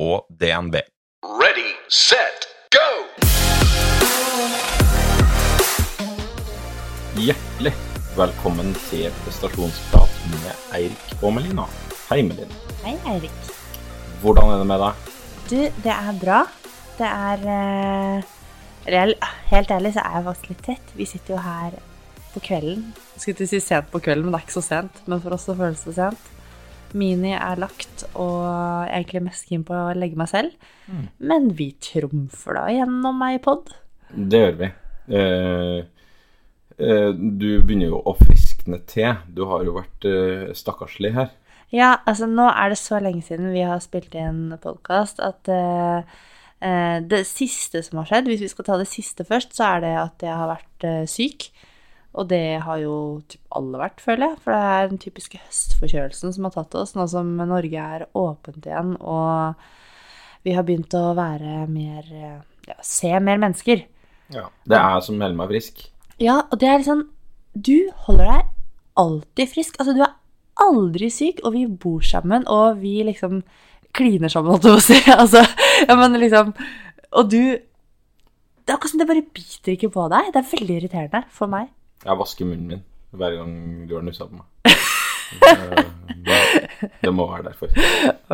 og DNB. Ready, set, go! Hjertelig velkommen til prestasjonsprat med Eirik og Melina. Hei, Melina. Hei, Eirik. Hvordan er det med deg? Du, det er bra. Det er uh, Eller helt ærlig så er jeg faktisk litt tett. Vi sitter jo her på kvelden. Jeg skulle til å si sent på kvelden, men det er ikke så sent. Men for oss så føles det sent. Mini er lagt, og jeg er egentlig mest keen på å legge meg selv. Men vi trumfer da gjennom ei pod. Det gjør vi. Eh, eh, du begynner jo å friskne til. Du har jo vært eh, stakkarslig her. Ja, altså nå er det så lenge siden vi har spilt inn podkast at eh, eh, det siste som har skjedd, hvis vi skal ta det siste først, så er det at jeg har vært eh, syk. Og det har jo typ alle vært, føler jeg. For det er den typiske høstforkjølelsen som har tatt oss, nå som Norge er åpent igjen og vi har begynt å være mer ja, Se mer mennesker. Ja. Det er som melder meg frisk. Ja, og det er liksom Du holder deg alltid frisk. Altså, du er aldri syk, og vi bor sammen, og vi liksom kliner sammen, holdt jeg på å si. Altså, ja, men liksom Og du Det er akkurat som det bare biter ikke på deg. Det er veldig irriterende for meg. Jeg vasker munnen min hver gang du har nussa på meg. Eh, det, det må være derfor.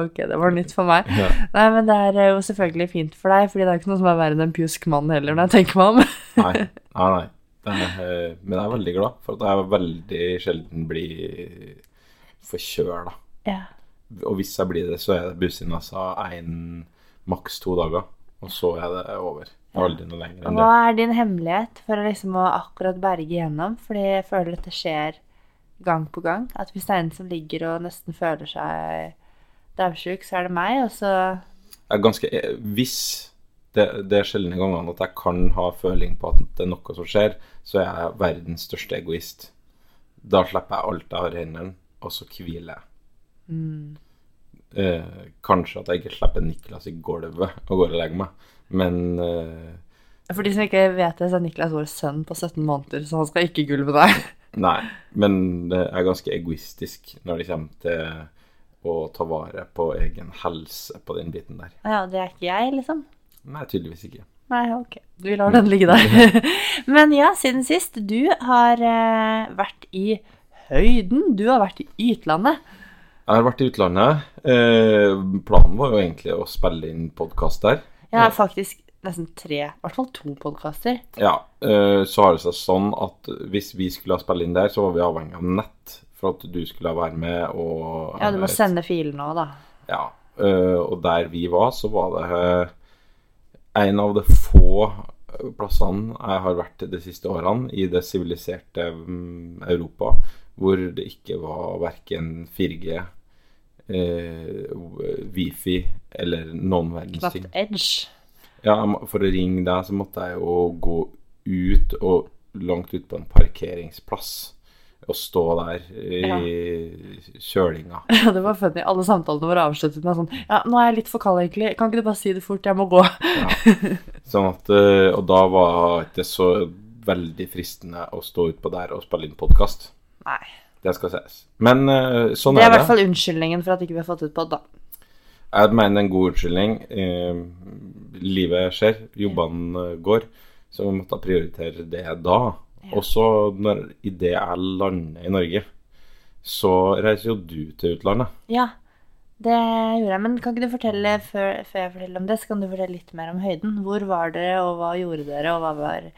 Ok, det var nytt for meg. Ja. Nei, men det er jo selvfølgelig fint for deg, fordi det er ikke noe som er verre enn en pjusk mann heller, når jeg tenker meg om. Nei, nei, nei. Er, eh, men jeg er veldig glad for at jeg veldig sjelden blir forkjøla. Ja. Og hvis jeg blir det, så er det businessa én, maks to dager. Og så er det over. Det aldri noe lenger enn Hva er din hemmelighet for å liksom å akkurat berge igjennom? Fordi jeg føler at det skjer gang på gang. At hvis det er en som ligger og nesten føler seg daudsjuk, så er det meg, og så Jeg er ganske eh, Hvis det, det er sjeldne gangene at jeg kan ha føling på at det er noe som skjer, så er jeg verdens største egoist. Da slipper jeg alt jeg har i hendene, og så hviler jeg. Eh, kanskje at jeg ikke slipper Niklas i gulvet og går og legger meg, men uh, For de som ikke vet det, så er Niklas vår sønn på 17 måneder, så han skal ikke i gulvet der. Nei, men det er ganske egoistisk når det kommer til å ta vare på egen helse på den biten der. Ja, det er ikke jeg, liksom. Nei, tydeligvis ikke. Nei, ok. Vi lar den ligge der. Men ja, siden sist. Du har eh, vært i høyden. Du har vært i utlandet. Jeg har vært i utlandet. Eh, planen var jo egentlig å spille inn podkast der. Jeg har faktisk nesten tre, i hvert fall to podkaster. Ja, eh, så har det seg sånn at hvis vi skulle ha spilt inn der, så var vi avhengig av nett for at du skulle være med og Ja, du må sende filene òg, da. Ja, øh, og der vi var, så var det øh, en av de få plassene jeg har vært de siste årene i det siviliserte mm, Europa, hvor det ikke var verken 4G, eh, Wifi eller noen verdens ting. Knapt Edge. Ja, for å ringe deg så måtte jeg jo gå ut og langt ut på en parkeringsplass og stå der i kjølinga. Ja, det var funny. Alle samtalene våre avsluttet med sånn Ja, nå er jeg litt for kald, egentlig. Kan ikke du bare si det fort? Jeg må gå. Sånn at, eh, og da var det så veldig fristende å stå utpå der og spille inn podkast. Det skal sies. Men sånn er Det Det er i hvert fall unnskyldningen for at ikke vi har fått ut pod, da. Jeg mener er en god unnskyldning. Eh, livet skjer, jobbene eh, går, så vi måtte prioritere det da. Og så når idet jeg lander i Norge, så reiser jo du til utlandet. Ja, det gjorde jeg. Men kan ikke du fortelle, før, før jeg forteller om det, så kan du fortelle litt mer om høyden? Hvor var dere, og hva gjorde dere, og hva var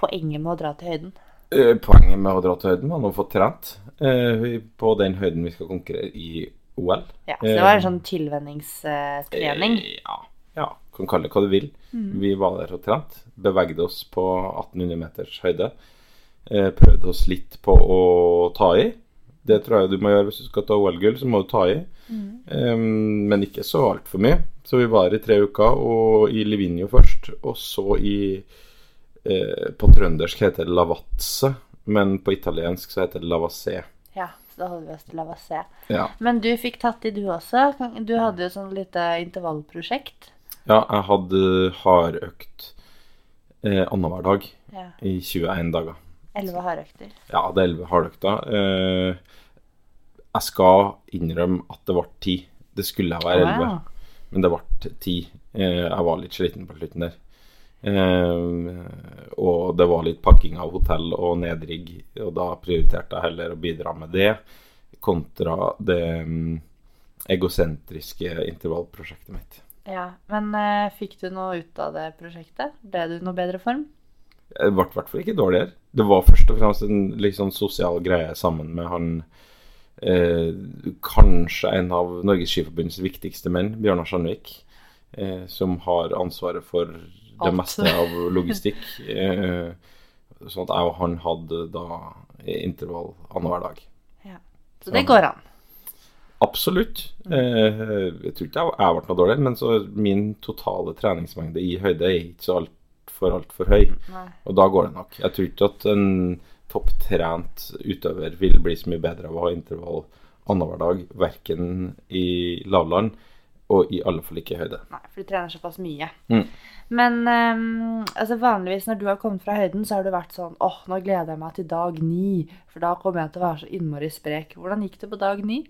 poenget med å dra til høyden? Eh, Poenget med å dra til høyden var nå å få trent eh, på den høyden vi skal konkurrere i OL. Ja, så det var en sånn tilvenningstrening. Eh, Ja, ja, kan kalle det hva du vil. Vi var der og trent. Bevegde oss på 1800 meters høyde. Eh, prøvde oss litt på å ta i. Det tror jeg du må gjøre hvis du skal ta OL-gull, så må du ta i. Um, men ikke så altfor mye. Så vi var i tre uker, og i Livigno først, og så i eh, På trøndersk heter det Lavazze, men på italiensk så heter det Lavassé. Ja, da hadde vi oss til Lavazé. Ja. Men du fikk tatt i, du også. Du hadde jo sånn lite intervallprosjekt. ja, jeg hadde hardøkt eh, annenhver dag Ja. i 21 dager. Elleve hardøkter. Ja, det er 11 hardøkter. Eh, jeg skal innrømme at det ble 10. Det skulle jeg være 11, Wow. men det ble 10. Eh, jeg var litt sliten på slutten der. Eh, og det var litt pakking av hotell og nedrigg, og da prioriterte jeg heller å bidra med det kontra det mm, egosentriske intervallprosjektet mitt. Ja, Men eh, fikk du noe ut av det prosjektet? Ble du i noe bedre form? Jeg ble i hvert fall ikke dårligere. Det var først og fremst en sånn sosial greie sammen med han eh, Kanskje en av Norges Skiforbunds viktigste menn, Bjørnar Sandvik, eh, som har ansvaret for det meste av logistikk. Eh, sånn at jeg og han hadde da intervall annenhver dag. Ja. Så det går an. Absolutt. Eh, jeg tror ikke jeg jeg ble noe dårligere, men så min totale treningsmengde i høyde er ikke så altfor altfor høy. Nei. Og da går det nok. Jeg tror ikke at en topptrent utøver vil bli så mye bedre av å ha intervall annenhver dag, verken i lavland og i alle fall ikke i høyde. Nei, for du trener såpass mye. Mm. Men um, altså vanligvis når du har kommet fra høyden, så har du vært sånn åh, nå gleder jeg meg til dag ni, for da kommer jeg til å være så innmari sprek. Hvordan gikk det på dag ni?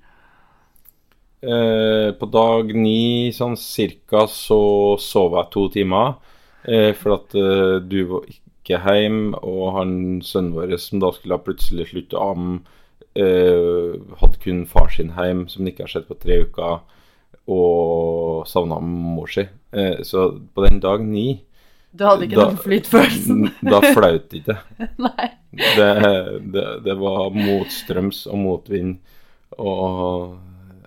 Eh, på dag ni sånn cirka så sov jeg to timer. Eh, for at eh, du var ikke hjemme, og han sønnen vår som da skulle ha plutselig slutte å amme, eh, hadde kun far sin hjem, som han ikke har sett på tre uker, og savna mor si. Eh, så på den dag ni Du hadde ikke Da- den flytfølelsen? Da flaut ikke. Nei. Det, det, det var motstrøms og motvind og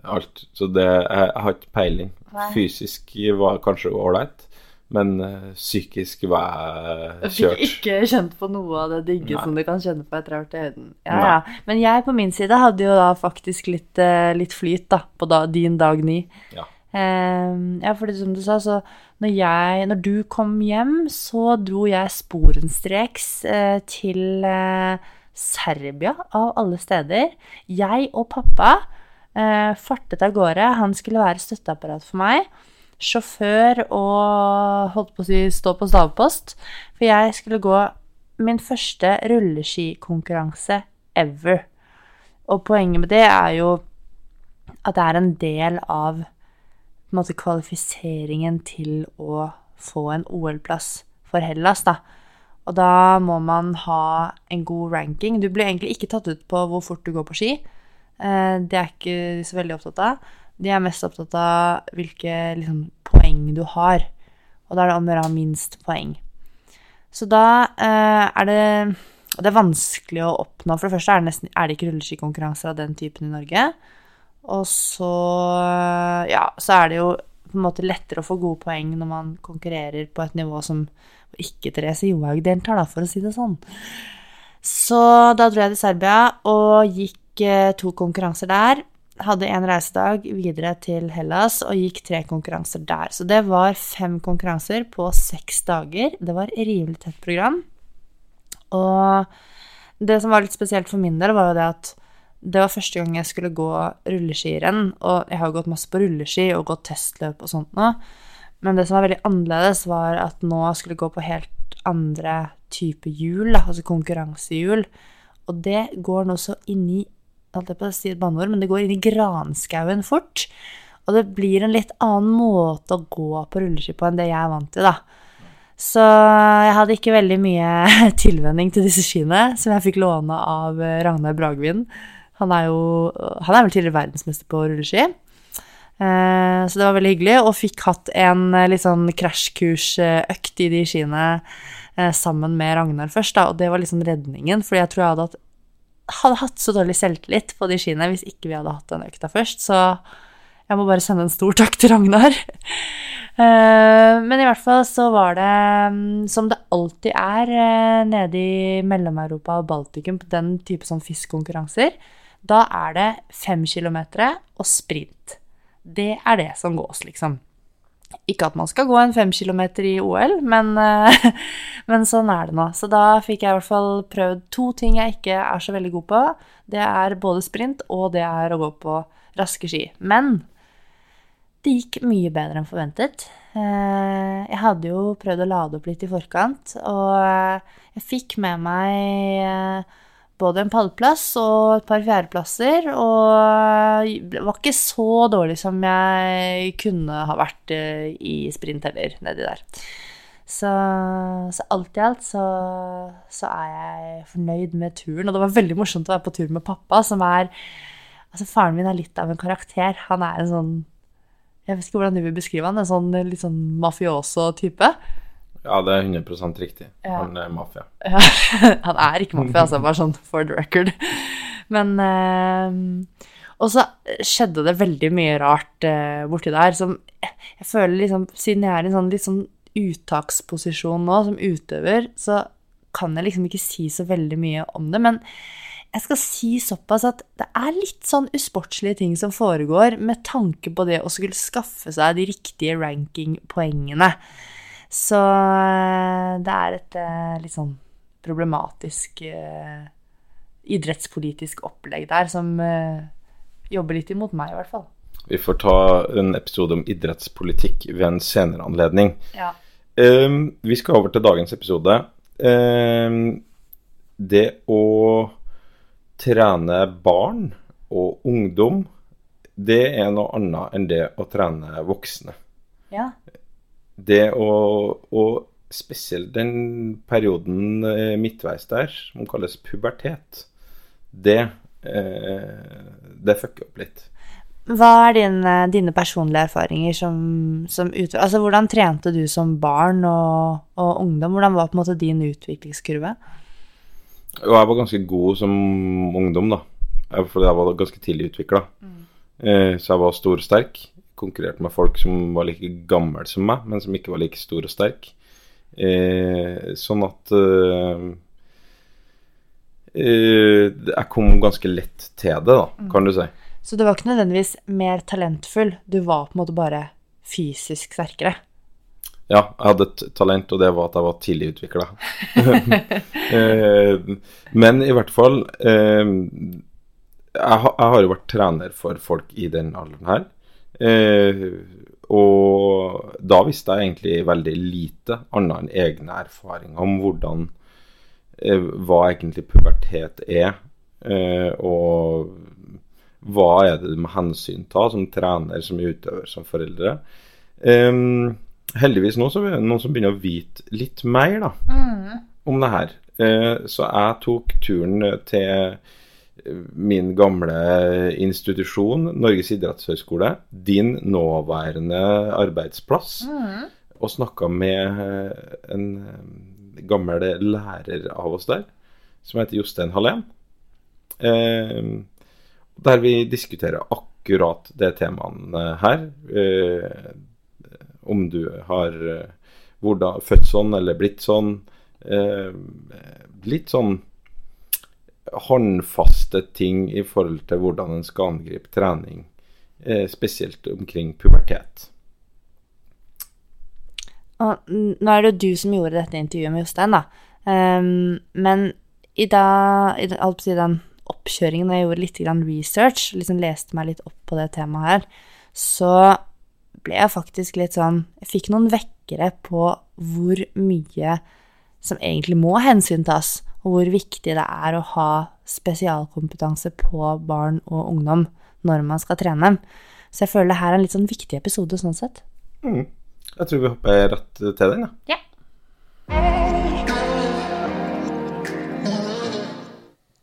alt. Så det jeg, jeg har ikke peiling. Nei. Fysisk var kanskje ålreit, men eh, psykisk var jeg kjørt. fikk ikke kjent på noe av det digge Nei. som du kan kjenne på etter å ha vært i høyden. Ja, ja. Men jeg på min side hadde jo da faktisk litt, eh, litt flyt da, på da, din dag ni. Ja. Ehm, ja, fordi som du sa, så når, jeg, når du kom hjem, så dro jeg sporenstreks eh, til eh, Serbia, av alle steder. Jeg og pappa eh, fartet av gårde. Han skulle være støtteapparat for meg. Sjåfør og holdt på å si stå på stavpost. For jeg skulle gå min første rulleskikonkurranse ever. Og poenget med det er jo at det er en del av en måte, kvalifiseringen til å få en OL-plass for Hellas. Da. Og da må man ha en god ranking. Du blir egentlig ikke tatt ut på hvor fort du går på ski. Eh, Det er ikke så veldig opptatt av. De er mest opptatt av hvilke liksom, poeng du har. Og da er det om å gjøre å ha minst poeng. Så da eh, er det og det er vanskelig å oppnå. For det første er det, nesten, er det ikke rulleskikonkurranser av den typen i Norge. Og så, ja, så er det jo på en måte lettere å få gode poeng når man konkurrerer på et nivå som ikke Therese Johaug deltar, da, for å si det sånn. Så da dro jeg til Serbia og gikk eh, to konkurranser der. Hadde en reisedag videre til Hellas og gikk tre konkurranser der. Så det var fem konkurranser på seks dager. Det var et rimelig tett program. Og det som var litt spesielt for min del, var jo det at det var første gang jeg skulle gå rulleskirenn. Og jeg har gått masse på rulleski og gått testløp og sånt nå. Men det som var veldig annerledes, var at nå skulle jeg gå på helt andre type hjul, altså konkurransehjul. Og det går nå så inni holdt jeg på å si et banneord, men det går inn i granskauen fort. Og det blir en litt annen måte å gå på rulleski på enn det jeg er vant til, da. Så jeg hadde ikke veldig mye tilvenning til disse skiene, som jeg fikk låne av eh, Ragnar Bragvin. Han er jo Han er vel tidligere verdensmester på rulleski. Eh, Så det var veldig hyggelig, og fikk hatt en eh, litt sånn krasjkursøkt i de skiene sammen med Ragnar først, da, og det var liksom redningen, fordi jeg tror jeg hadde hatt, hadde hatt så dårlig selvtillit på de skiene hvis ikke vi hadde hatt den økta først, så jeg må bare sende en stor takk til Ragnar. Eh, Men i hvert fall så var det, mm, som det alltid er eh, nede i Mellom-Europa og Baltikum på den type sånn fiskkonkurranser, Da er det fem kilometer og sprint. Det er det som gås, liksom. Ikke at man skal gå en fem kilometer i OL, men, eh, men sånn er det nå. Så da fikk jeg i hvert fall prøvd to ting jeg ikke er så veldig god på. Det er både sprint og det er å gå på raske ski. Men det gikk mye bedre enn forventet. Eh, Jeg hadde jo prøvd å lade opp litt i forkant, og eh, jeg fikk med meg både en pallplass og et par fjerdeplasser, og det var ikke så dårlig som jeg kunne ha vært eh, i sprint heller, nedi der. Så, så alt i alt så, så er jeg fornøyd med turen, og det var veldig morsomt å være på tur med pappa, som er Altså, faren min er litt av en karakter. Han er en sånn Jeg vet ikke hvordan du vil beskrive han, en sånn litt sånn mafioso-type. Ja, det er 100 riktig. Ja. Han er mafia. Ja, han er ikke mafia, altså, bare sånn for the record. Men eh, Og så skjedde det veldig mye rart eh, borti der som Jeg føler liksom Siden jeg er i en sånn litt sånn uttaksposisjon nå som utøver, så kan jeg liksom ikke si så veldig mye om det. Men jeg skal si såpass at det er litt sånn usportslige ting som foregår med tanke på det å skulle skaffe seg de riktige rankingpoengene. Så eh, det er et eh, litt sånn problematisk eh, idrettspolitisk opplegg der som jobber litt imot meg, i hvert fall. Vi får ta en episode om idrettspolitikk ved en senere anledning. Ja. Um, vi skal over til dagens episode. Um, det å trene barn og ungdom, det er noe annet enn det å trene voksne. ja. Det å, og spesielt den perioden eh, midtveis der, som kalles pubertet, det, eh, det fucker opp litt. Hva er dine, dine personlige erfaringer som, som utøver? Altså, hvordan trente du som barn og, og ungdom? Hvordan var på en måte din utviklingskurve? Jo, jeg var ganske god som ungdom, da. Fordi jeg var ganske tidlig utvikla. Eh, så jeg var stor og sterk. Konkurrerte med folk som var like gammel som meg, men som ikke var like stor og sterk. Eh, sånn at eh, eh, Jeg kom ganske lett til det, da, kan du si. Så du var ikke nødvendigvis mer talentfull, du var på en måte bare fysisk sterkere. Ja, jeg hadde et talent, og det var at jeg var tidlig utvikla. eh, men i hvert fall eh, jeg, jeg har jo vært trener for folk i den alderen her. Eh, og da visste jeg egentlig veldig lite annet enn egne erfaringer om hvordan eh, hva egentlig pubertet er, eh, og hva er det du må hensynta som trener, som utøver, som foreldre. Em, heldigvis nå så er det noen som begynner å vite litt mer da, om det her. Eh, så jeg tok turen til eh, min gamle institusjon, Norges idrettshøgskole, din nåværende arbeidsplass, og snakka med eh, en eh, gammel lærer av oss der, som heter Jostein Hallén. Eh, der vi diskuterer akkurat det temaene her. Eh, om du har eh, hvordan, født sånn eller blitt sånn. Eh, litt sånn håndfaste ting i forhold til hvordan en skal angripe trening, eh, spesielt omkring pubertet. Og nå er det jo du som gjorde dette intervjuet med Jostein, da. Um, men i, da, i, den- oppkjøringen, da jeg gjorde litt research, liksom leste meg litt opp på det temaet her, så ble jeg faktisk litt sånn Jeg fikk noen vekkere på hvor mye som egentlig må hensyntas, og hvor viktig det er å ha spesialkompetanse på barn og ungdom når man skal trene dem. Så jeg føler det her er en litt sånn viktig episode sånn sett. Jeg tror vi hopper rett til den, da. Ja.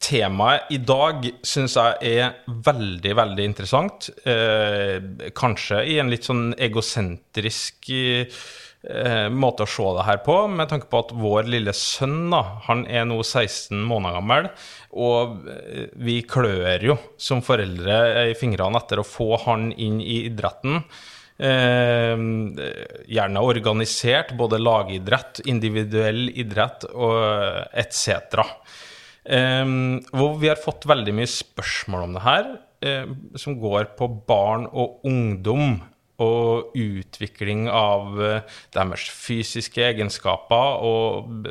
Temaet i dag syns jeg er veldig, veldig interessant. Eh, kanskje i en litt sånn egosentrisk eh, måte å se det her på, med tanke på at vår lille sønn da, han er nå 16 måneder gammel, og eh, vi klør jo som foreldre i fingrene etter å få han inn i idretten. Eh, gjerne organisert, både lagidrett, individuell idrett og etc. Eh, hvor vi har fått veldig mye spørsmål om det her, eh, som går på barn og ungdom og utvikling av eh, deres fysiske egenskaper og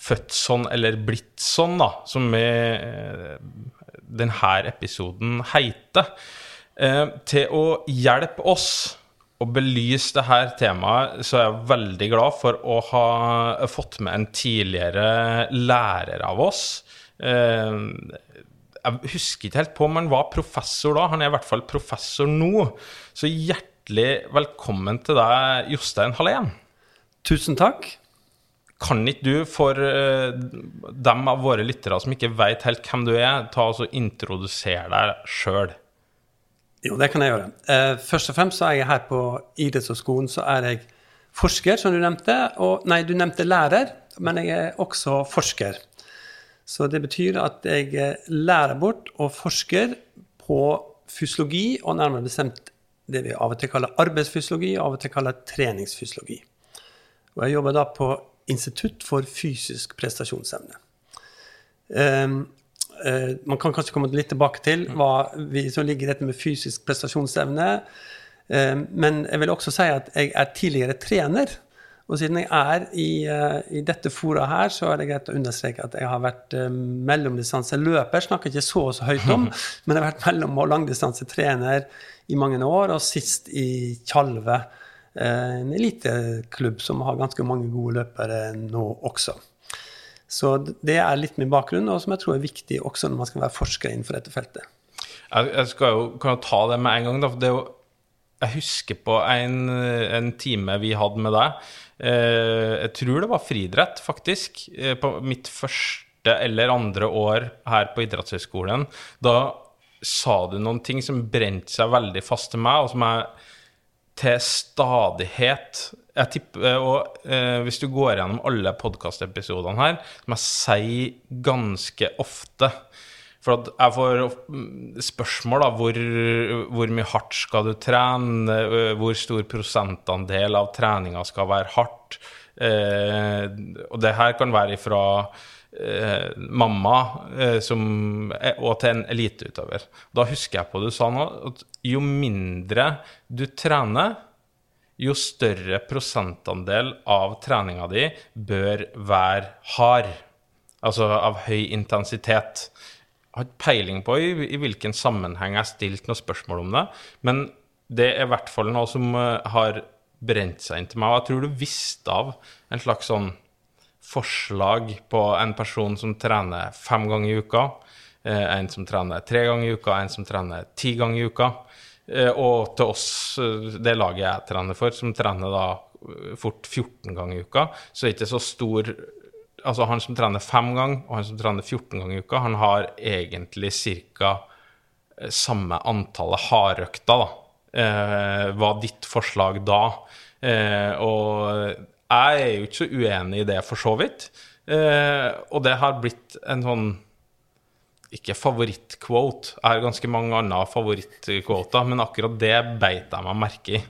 født sånn eller blitt sånn, da, som eh, denne episoden heter. Eh, til å hjelpe oss å belyse dette temaet, så er jeg veldig glad for å ha fått med en tidligere lærer av oss. Jeg husker ikke helt på om han var professor da. Han er i hvert fall professor nå. Så hjertelig velkommen til deg, Jostein Hallén. Tusen takk. Kan ikke du, for eh, dem av våre lyttere som ikke vet helt hvem du er, ta og introdusere deg sjøl? Jo, det kan jeg gjøre. Eh, først og fremst så er jeg her på idrettshøgskolen, så er jeg forsker, som du nevnte. Og, nei, du nevnte lærer, men jeg er også forsker. Så det betyr at jeg eh, lærer bort og forsker på fysiologi, og nærmere bestemt det vi av og til kaller arbeidsfysiologi, og av og til kaller treningsfysiologi. Og jeg jobber da på Institutt for fysisk prestasjonsevne. Um, uh, man kan kanskje komme litt tilbake til hva vi, som ligger i dette med fysisk prestasjonsevne. Um, men jeg vil også si at jeg er tidligere trener. Og siden jeg er i, uh, i dette fora her, så er det greit å understreke at jeg har vært uh, mellomdistanseløper. Snakker ikke så og så høyt om, men jeg har vært mellom- og langdistansetrener i mange år. Og sist i Tjalve, eh, en eliteklubb som har ganske mange gode løpere nå også. Så det er litt min bakgrunn, og som jeg tror er viktig også når man skal være forsker innenfor dette feltet. Jeg, skal jo, kan ta det med en gang. Da. for Det er jo, jeg husker på en, en time vi hadde med deg. Eh, jeg tror det var friidrett, faktisk. Eh, på mitt første eller andre år her på idrettshøyskolen. Da sa du noen ting som brente seg veldig fast til meg, og som jeg til stadighet jeg tipper, og eh, Hvis du går gjennom alle podkastepisodene her, som jeg sier ganske ofte For jeg får mm, spørsmål da, hvor, hvor mye hardt skal du trene, eh, hvor stor prosentandel av treninga skal være hardt. Eh, og det her kan være fra eh, mamma eh, som, og til en eliteutøver. Da husker jeg på du sa nå at jo mindre du trener, jo større prosentandel av treninga di bør være hard. Altså av høy intensitet. Jeg har ikke peiling på i, i hvilken sammenheng jeg har stilt noe spørsmål om det, men det er i hvert fall noe som eh, har brent seg inn til meg. Og jeg tror du visste av en slags sånn forslag på en person som trener fem ganger i uka, eh, en som trener tre ganger i uka, en som trener ti ganger i uka. Eh, Og til oss, eh, det laget jeg trener for, som trener da fort 14 ganger i uka, så er det ikke så stor Altså han som trener fem ganger, og han som trener 14 ganger i uka, han har egentlig ca. samme antallet hardøkter, da. Eh, var ditt forslag da? Eh, og jeg er jo ikke så uenig i det, for så vidt. Eh, og det har blitt en sånn ikke favorittquote. Jeg har ganske mange andre favorittquoter, men akkurat det beit jeg meg merke i.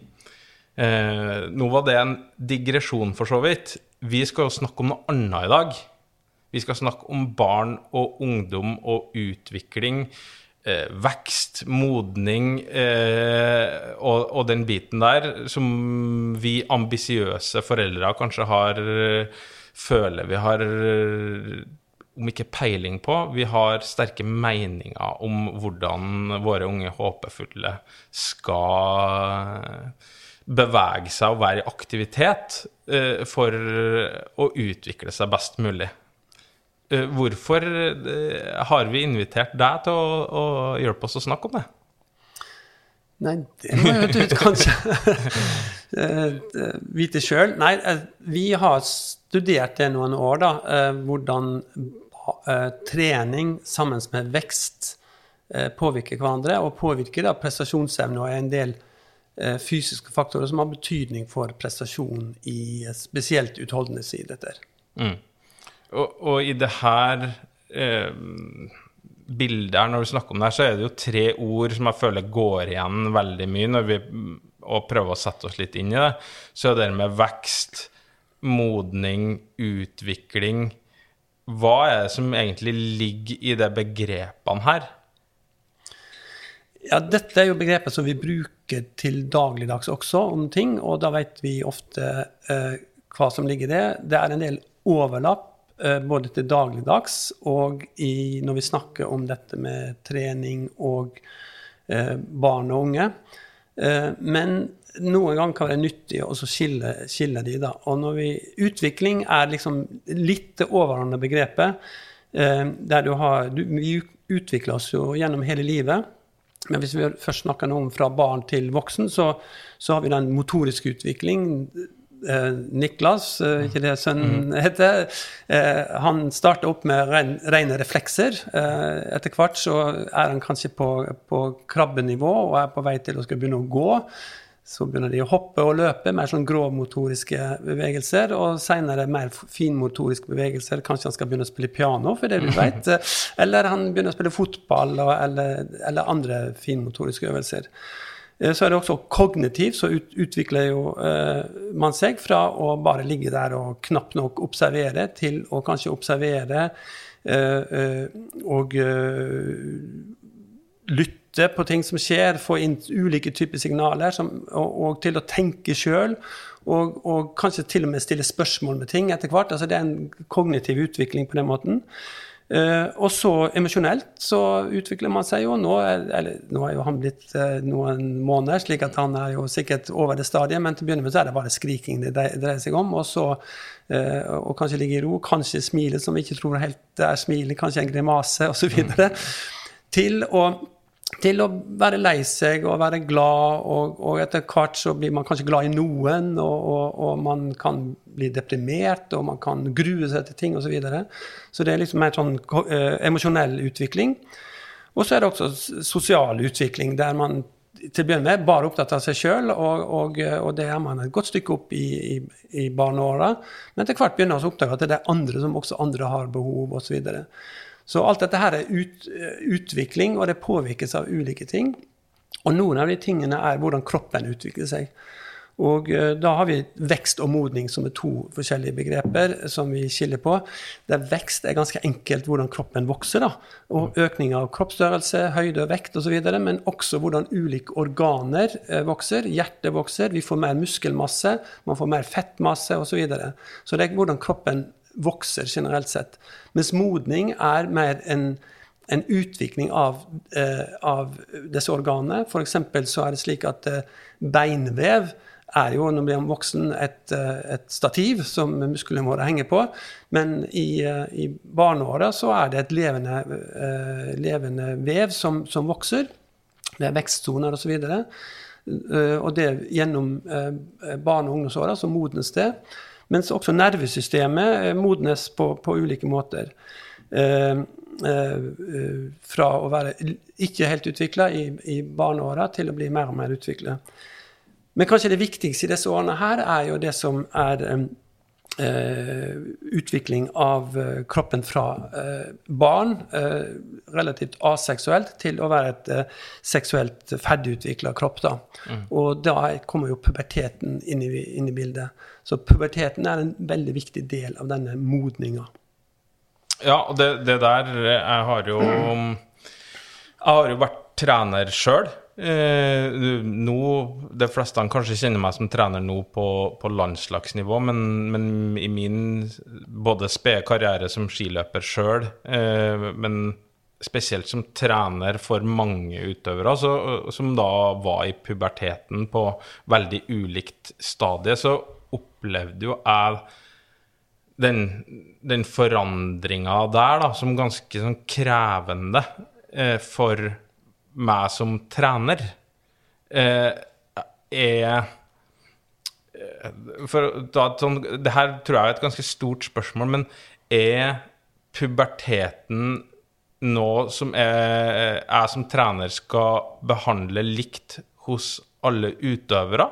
Eh, nå var det en digresjon, for så vidt. Vi skal jo snakke om noe annet i dag. Vi skal snakke om barn og ungdom og utvikling. Eh, vekst, modning eh, og, og den biten der som vi ambisiøse foreldre kanskje har Føler vi har om ikke peiling på, vi har sterke meninger om hvordan våre unge håpefulle skal bevege seg og være i aktivitet eh, for å utvikle seg best mulig. Eh, Hvorfor eh, har vi invitert deg til å, å hjelpe oss å snakke om det? Nei, det må jeg jo kanskje eh, vite sjøl. Nei, vi har studert det noen år, da. Hvordan trening sammen med vekst påvirker hverandre, og påvirker da prestasjonsevne og en del fysiske faktorer som har betydning for prestasjon i spesielt utholdenhetsidretter. Og, og i det her eh, bildet her, når vi snakker om det her, så er det jo tre ord som jeg føler går igjen veldig mye når vi og prøver å sette oss litt inn i det. Så det med vekst, modning, utvikling. hva er det som egentlig ligger i de begrepene her? Ja, dette er jo begrepet som vi bruker til dagligdags også om ting, og da vet vi ofte eh, hva som ligger i det. Det er en del overlapp både til dagligdags og i, når vi snakker om dette med trening og eh, barn og unge. Eh, men noen ganger kan det være nyttig å skille, skille de. da. Og vi, Utvikling er liksom litt det overordnede begrepet. Eh, der du har, du, vi utvikler oss jo gjennom hele livet. Men hvis vi først snakker noe om fra barn til voksen, så, så har vi den motoriske utvikling. Eh, Niklas, eh, ikke det sønnen heter, eh, han starter opp med ren, rene reflekser. Eh, etter hvert så er han kanskje på, på krabbenivå og er på vei til å skal begynne å gå. Så begynner de å hoppe og løpe, mer sånn grovmotoriske bevegelser. Og seinere mer finmotoriske bevegelser. Kanskje han skal begynne å spille piano, for det du vet. Eller han begynner å spille fotball, eller, eller andre finmotoriske øvelser. Eh, Så er det også kognitiv, så ut, utvikler jo eh, man seg fra å bare ligge der og knapt nok observere, til å kanskje observere eh, eh, og eh, lytte på ting som skjer, få inn ulike typer signaler, som, og, og til å tenke sjøl. Og, og kanskje til og med stille spørsmål med ting etter hvert. altså Det er en kognitiv utvikling på den måten. Eh, og så emosjonelt så utvikler man seg jo. Nå er, eller, nå er jo han blitt uh, noen måneder, slik at han er jo sikkert over det stadiet, men til å begynne med så er det bare skriking det dreier seg om. Og så uh, og kanskje ligge i ro, kanskje smile som vi ikke tror helt er smilet, kanskje en grimase osv. Til å til å være lei seg og være glad, og, og etter hvert så blir man kanskje glad i noen, og, og, og man kan bli deprimert, og man kan grue seg til ting osv. Så, videre. så det er liksom mer sånn eh, emosjonell utvikling. Og så er det også sosial utvikling, der man til å begynne med bare opptatt av seg sjøl, og, og, og det er man et godt stykke opp i, i, i barneåra. Men etter hvert begynner man å oppdage at det er andre som også andre har behov, osv. Så, videre. Så alt dette her er ut, utvikling, og det påvirkes av ulike ting. Og noen av de tingene er hvordan kroppen utvikler seg. Og eh, da har vi vekst og modning som er to forskjellige begreper som vi skiller på. Der vekst er ganske enkelt hvordan kroppen vokser. da, Og økning av kroppsstørrelse, høyde og vekt osv. Men også hvordan ulike organer eh, vokser. Hjertet vokser, vi får mer muskelmasse, man får mer fettmasse osv. Så, videre. så det er hvordan kroppen vokser generelt sett. Mens modning er mer en en utvikling av, eh, av disse organene. F.eks. så er det slik at eh, beinvev er jo når man blir voksen et, eh, et stativ som musklene våre henger på. Men i, eh, i barneåra så er det et levende, eh, levende vev som, som vokser. Det er vekstsoner osv. Og, så og det gjennom eh, barne- og ungdomsåra så modnes det. Mens også nervesystemet eh, modnes på, på ulike måter. Eh, eh, fra å være ikke helt utvikla i, i barneåra til å bli mer og mer utvikla. Men kanskje det viktigste i disse årene her er jo det som er eh, utvikling av eh, kroppen fra eh, barn, eh, relativt aseksuelt, til å være et eh, seksuelt ferdigutvikla kropp. Da. Og da kommer jo puberteten inn i, inn i bildet. Så puberteten er en veldig viktig del av denne modninga. Ja, og det, det der Jeg har jo Jeg har jo vært trener sjøl. Eh, nå, De fleste kanskje kjenner meg som trener nå på, på landslagsnivå, men, men i min både spede karriere som skiløper sjøl, eh, men spesielt som trener for mange utøvere, så, som da var i puberteten på veldig ulikt stadie, så opplevde jo jeg den, den forandringa der da, som ganske sånn krevende eh, for meg som trener, eh, er eh, for da, sånn, Det her tror jeg er et ganske stort spørsmål, men er puberteten noe som jeg, jeg som trener skal behandle likt hos alle utøvere?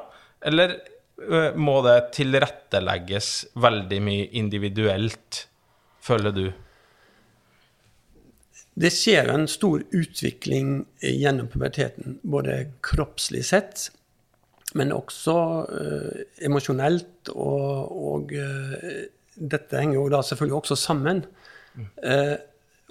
Eller eh, må det tilrettelegges veldig mye individuelt, føler du? Det skjer en stor utvikling gjennom puberteten, både kroppslig sett, men også eh, emosjonelt. Og, og eh, dette henger jo da selvfølgelig også sammen. Eh,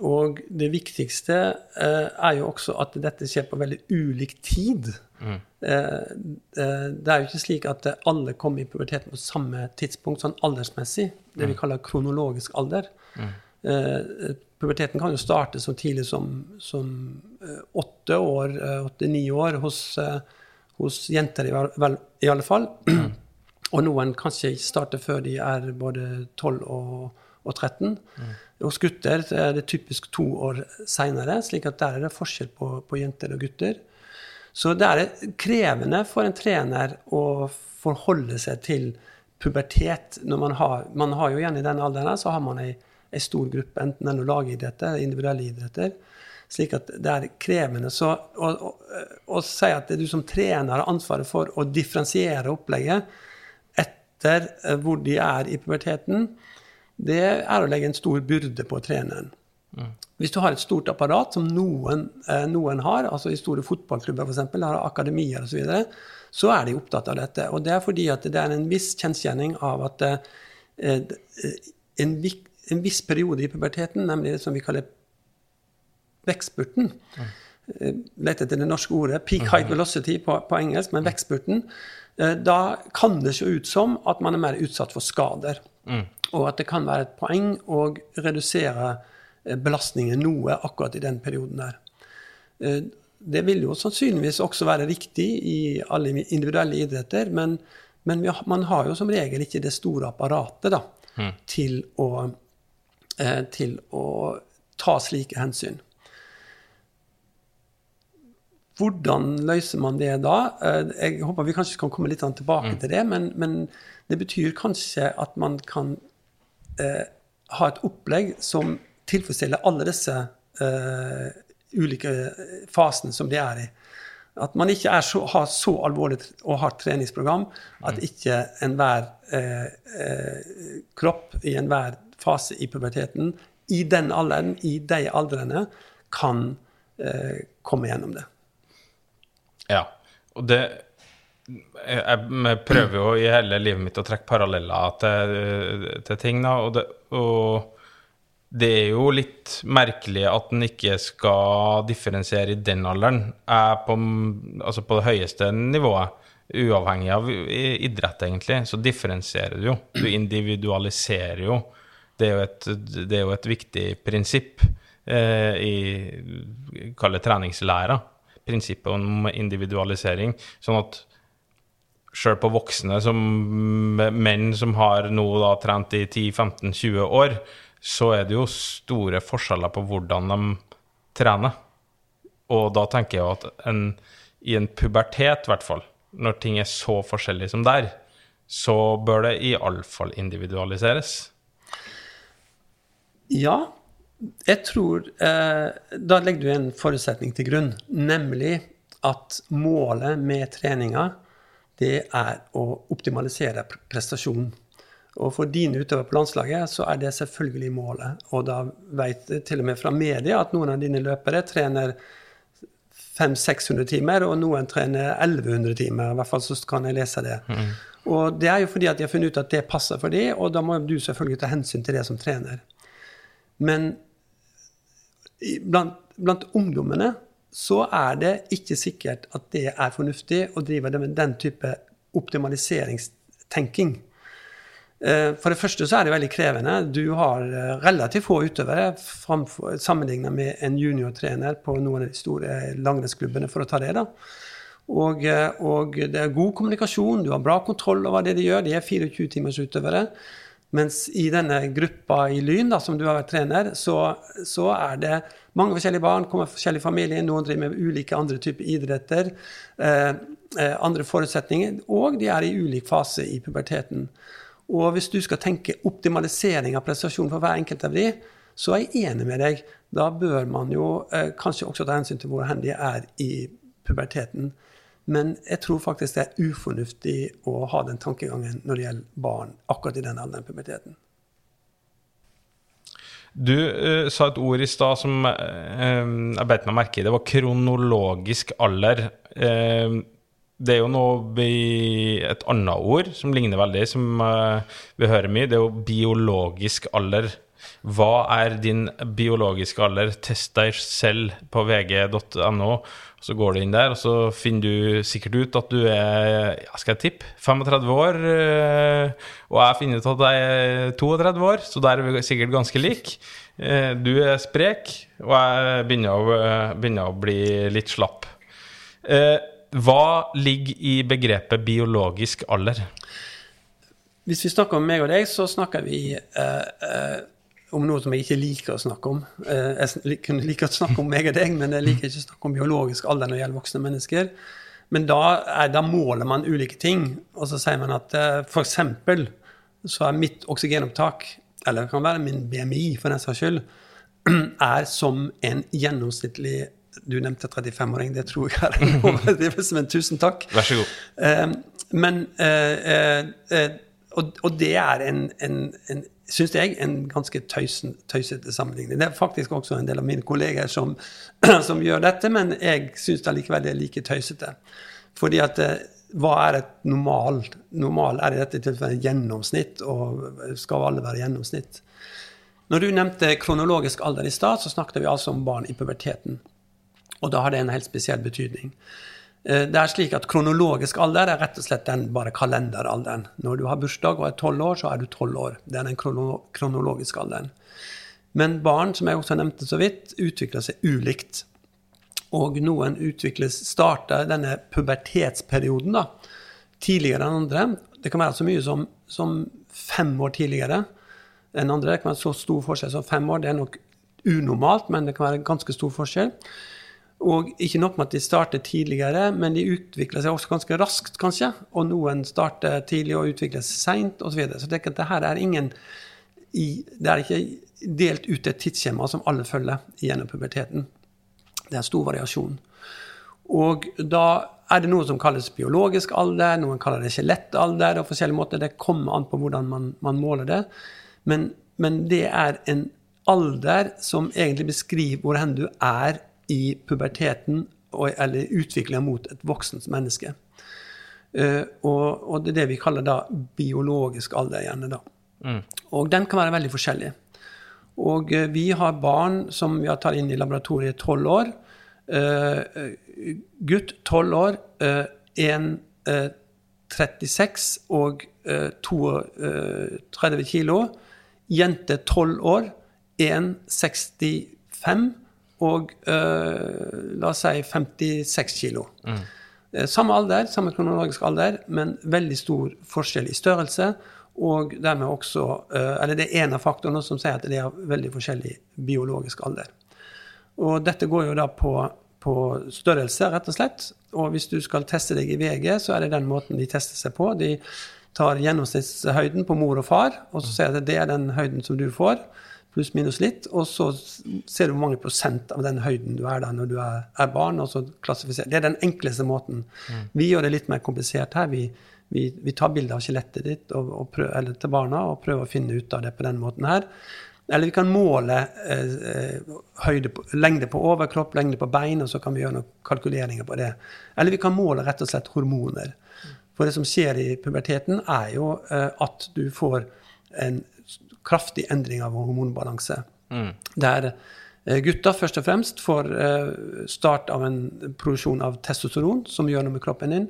og det viktigste eh, er jo også at dette skjer på veldig ulik tid. Eh, eh, det er jo ikke slik at alle kommer i puberteten på samme tidspunkt, sånn aldersmessig. Det vi kaller kronologisk alder. Eh, puberteten kan jo starte så tidlig som, som eh, åtte år, eh, åtte-ni år hos, hos jenter, i, vel- i alle fall. Og noen kanskje ikke starter før de er både 12 og, og 13. Hos gutter er det typisk to år seinere, slik at der er det forskjell på, på jenter og gutter. Så det er krevende for en trener å forholde seg til pubertet når man har Man har jo igjen i den alderen så har man ei, ei stor gruppe, enten det er noen lagidretter, eller individuelle idretter. Slik at det er krevende. Så å, å, å si at det er du som trener har ansvaret for å differensiere opplegget etter eh, hvor de er i puberteten, det er å legge en stor byrde på treneren. Hvis du har et stort apparat, som noen, eh, noen har, altså i store fotballklubber f.eks., har akademier osv., så, videre, så er de opptatt av dette. Og det er fordi at det er en viss kjensgjerning av at eh, en, vik, en viss periode i puberteten, nemlig det som vi kaller vekstspurten Mm. Lett etter det norske ordet. Peak height velocity på, på engelsk, men vekstspurten. eh, Da kan det se ut som at man er mer utsatt for skader. Og at det kan være et poeng å redusere eh, belastningen noe akkurat i den perioden der. Eh, Det vil jo sannsynligvis også være riktig i alle individuelle idretter, men, men har, man har jo som regel ikke det store apparatet da, til, å, eh, til å ta slike hensyn. Hvordan løser man det da? Eh, Jeg håper vi kanskje kan komme litt tilbake tilbake til det, men, men det betyr kanskje at man kan eh, ha et opplegg som tilfredsstiller alle disse eh, ulike fasene som de er i. At man ikke er så, har så alvorlig og hardt treningsprogram at ikke enhver eh, eh, kropp i enhver fase i puberteten, i den alderen, i de aldrene, kan eh, komme gjennom det. Ja. Og det Jeg prøver jo i hele livet mitt å trekke paralleller til, til ting, da, og det, og det er jo litt merkelig at en ikke skal differensiere i den alderen. Jeg på, altså på det høyeste nivået, uavhengig av idrett, egentlig, så differensierer du jo. Du individualiserer jo. Det er jo et, er jo et viktig prinsipp eh, i Kall det treningslæra. Prinsippet om individualisering. Sånn at sjøl på voksne som menn som har nå da trent i 10-15-20 år, så er det jo store forskjeller på hvordan de trener. Og da tenker jeg at en, i en pubertet, i hvert fall, når ting er så forskjellig som der, så bør det iallfall individualiseres. Ja, jeg tror eh, Da legger du en forutsetning til grunn, nemlig at målet med treninga, det er å optimalisere pr- prestasjonen. Og for dine utøvere på landslaget så er det selvfølgelig målet. Og da vet jeg til og med fra media at noen av dine løpere trener 500-600 timer, og noen trener 1100 timer. I hvert fall så kan jeg lese det. Og det er jo fordi at de har funnet ut at det passer for dem, og da må du selvfølgelig ta hensyn til det som trener. Men blant, blant ungdommene så er det ikke sikkert at det er fornuftig å drive det med den type optimaliseringstenking. Eh, For det første så er det veldig krevende. Du har eh, relativt få utøvere sammenlignet med en juniortrener på noen av de store langrennsklubbene, for å ta det. da. Og, eh, og det er god kommunikasjon, du har bra kontroll over det de gjør. De er 24 timers utøvere. Mens i denne gruppa i Lyn, da, som du har vært trener, så, så er det mange forskjellige barn, kommer fra forskjellige familier, noen driver med ulike andre typer idretter, eh, eh, andre forutsetninger, og de er i ulik fase i puberteten. Og hvis du skal tenke optimalisering av prestasjon for hver enkelt av de, så er jeg enig med deg. Da bør man jo eh, kanskje også ta hensyn til hvor hen de er i puberteten. Men jeg tror faktisk det er ufornuftig å ha den tankegangen når det gjelder barn akkurat i den alderen puberteten. Du uh, sa et ord i stad som uh, jeg beit meg merke i. Det var kronologisk alder. Uh, det er jo noe et annet ord som ligner veldig, som vi hører mye. Det er jo biologisk alder. Hva er din biologiske alder? Test deg selv på vg.no. Så går du inn der, og så finner du sikkert ut at du er skal tippe 35 år. eh, Og jeg finner ut at jeg er 32 år, så der er vi sikkert ganske like. Eh, Du er sprek, og jeg begynner å, eh, begynner å bli litt slapp. Hva ligger i begrepet biologisk alder? Hvis vi snakker om meg og deg, så snakker vi eh, eh, om noe som jeg ikke liker å snakke om. Eh, jeg kunne like å snakke om meg og deg, men jeg liker ikke å snakke om biologisk alder når det gjelder voksne mennesker. Men da, er, da måler man ulike ting, og så sier man at f.eks. for eksempel så er mitt oksygenopptak, eller det kan være min BMI for den saks skyld, er som en gjennomsnittlig Du nevnte 35-åring, det tror jeg er en overdrivelse, men tusen takk. Vær så god. Eh, men eh, eh, eh, og, og det er en, en, en syns jeg, en ganske tøysete sammenligning. Det er faktisk også en del av mine kolleger som, som gjør dette, men jeg syns allikevel det er like tøysete. Fordi at eh, hva er et normal? Normal er i dette tilfellet gjennomsnitt, og skal alle være gjennomsnitt? Når du nevnte kronologisk alder i stad, så snakket vi altså om barn i puberteten. Og da har det en helt spesiell betydning. Eh, Det er slik at Kronologisk alder er rett og slett den bare kalenderalderen. Når du har bursdag og er tolv år, så er du tolv år. Det er den krono kronologiske alderen. Men barn, som jeg også nevnte så vidt, utvikler seg ulikt. Og noen utvikles, starter denne pubertetsperioden da, tidligere enn andre. Det kan være så mye som, som fem år tidligere enn andre. Det kan være så stor forskjell som fem år. Det er nok unormalt, men det kan være ganske stor forskjell. Og ikke nok med at de starter tidligere, men de utvikler seg også ganske raskt, kanskje. Og noen starter tidlig og utvikler seg seint osv. Så, videre. så det, det her er ingen Det er ikke delt ut et tidsskjema som alle følger gjennom puberteten. Det er stor variasjon. Og da er det noe som kalles biologisk alder, noen kaller det skjelettalder og forskjellige måter. Det kommer an på hvordan man, man måler det. Men, men det er en alder som egentlig beskriver hvor hen du er i puberteten og, eller utviklinga mot et voksent menneske. Eh, og, og det er det vi kaller da biologisk alder gjerne. da. Og den kan være veldig forskjellig. Og eh, vi har barn som vi har tatt inn i laboratoriet tolv år. Uh, gutt tolv år, uh, en eh, 36 og eh, 32 kilo. Jente tolv år, en 65 og eh, la oss si 56 kilo. Mm. Samme alder, samme kronologisk alder, men veldig stor forskjell i størrelse. Og dermed også eh, Eller det er en av faktorene som sier at de har veldig forskjellig biologisk alder. Og dette går jo da på, på størrelse, rett og slett. Og hvis du skal teste deg i VG, så er det den måten de tester seg på. De tar gjennomsnittshøyden på mor og far, og så sier de at det er den høyden som du får, pluss minus litt. Og så ser du hvor mange prosent av den høyden du er da når du er, er barn. og så klassifiserer. Det er den enkleste måten. Vi gjør det litt mer komplisert her. Vi, vi, vi tar bilde av skjelettet ditt og, og prøv, eller til barna og prøver å finne ut av det på den måten her. Eller vi kan måle eh, eh, høyde på, lengde på overkropp, lengde på bein, og så kan vi gjøre noen kalkuleringer på det. Eller vi kan måle rett og slett hormoner. For det som skjer i puberteten, er jo eh, at du får en kraftig endring av hormonbalanse. Der gutter gutta først og fremst får eh, start av en produksjon av testosteron, som gjør noe med kroppen din.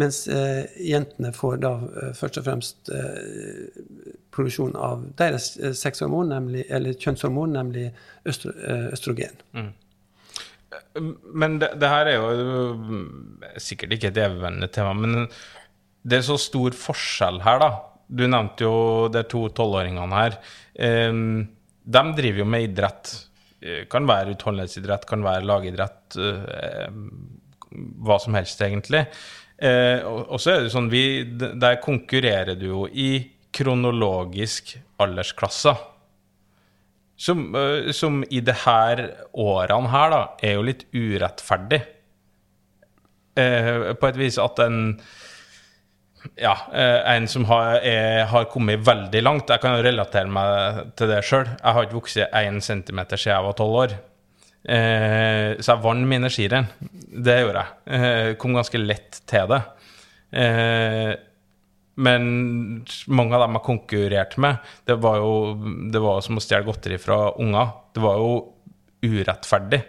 Mens eh, jentene får da eh, først og fremst eh, produksjon av deres eh, sexhormon, nemlig, eller kjønnshormon, nemlig østro, eh, østrogen. Men det, det her er jo mm, sikkert ikke et evigvendende tema, men det er så stor forskjell her, da. Du nevnte jo de to tolvåringene her. De driver jo med idrett. Eh, Kan være utholdenhetsidrett, kan være lagidrett. eh, hva som helst, egentlig. Eh, og, så er det sånn vi, Der konkurrerer du jo i kronologisk aldersklasser. Som, som i det her årene her, da, er jo litt urettferdig. På et vis at en ja, eh, en som har, er, har kommet veldig langt. Jeg kan jo relatere meg til det sjøl. Jeg har ikke vokst én centimeter siden jeg var tolv år. Eh, så jeg vant mine skirenn. Det gjorde jeg. Eh, kom ganske lett til det. Eh, Men mange av dem jeg konkurrerte med, det var jo det var som å stjele godteri fra unger. Det var jo urettferdig.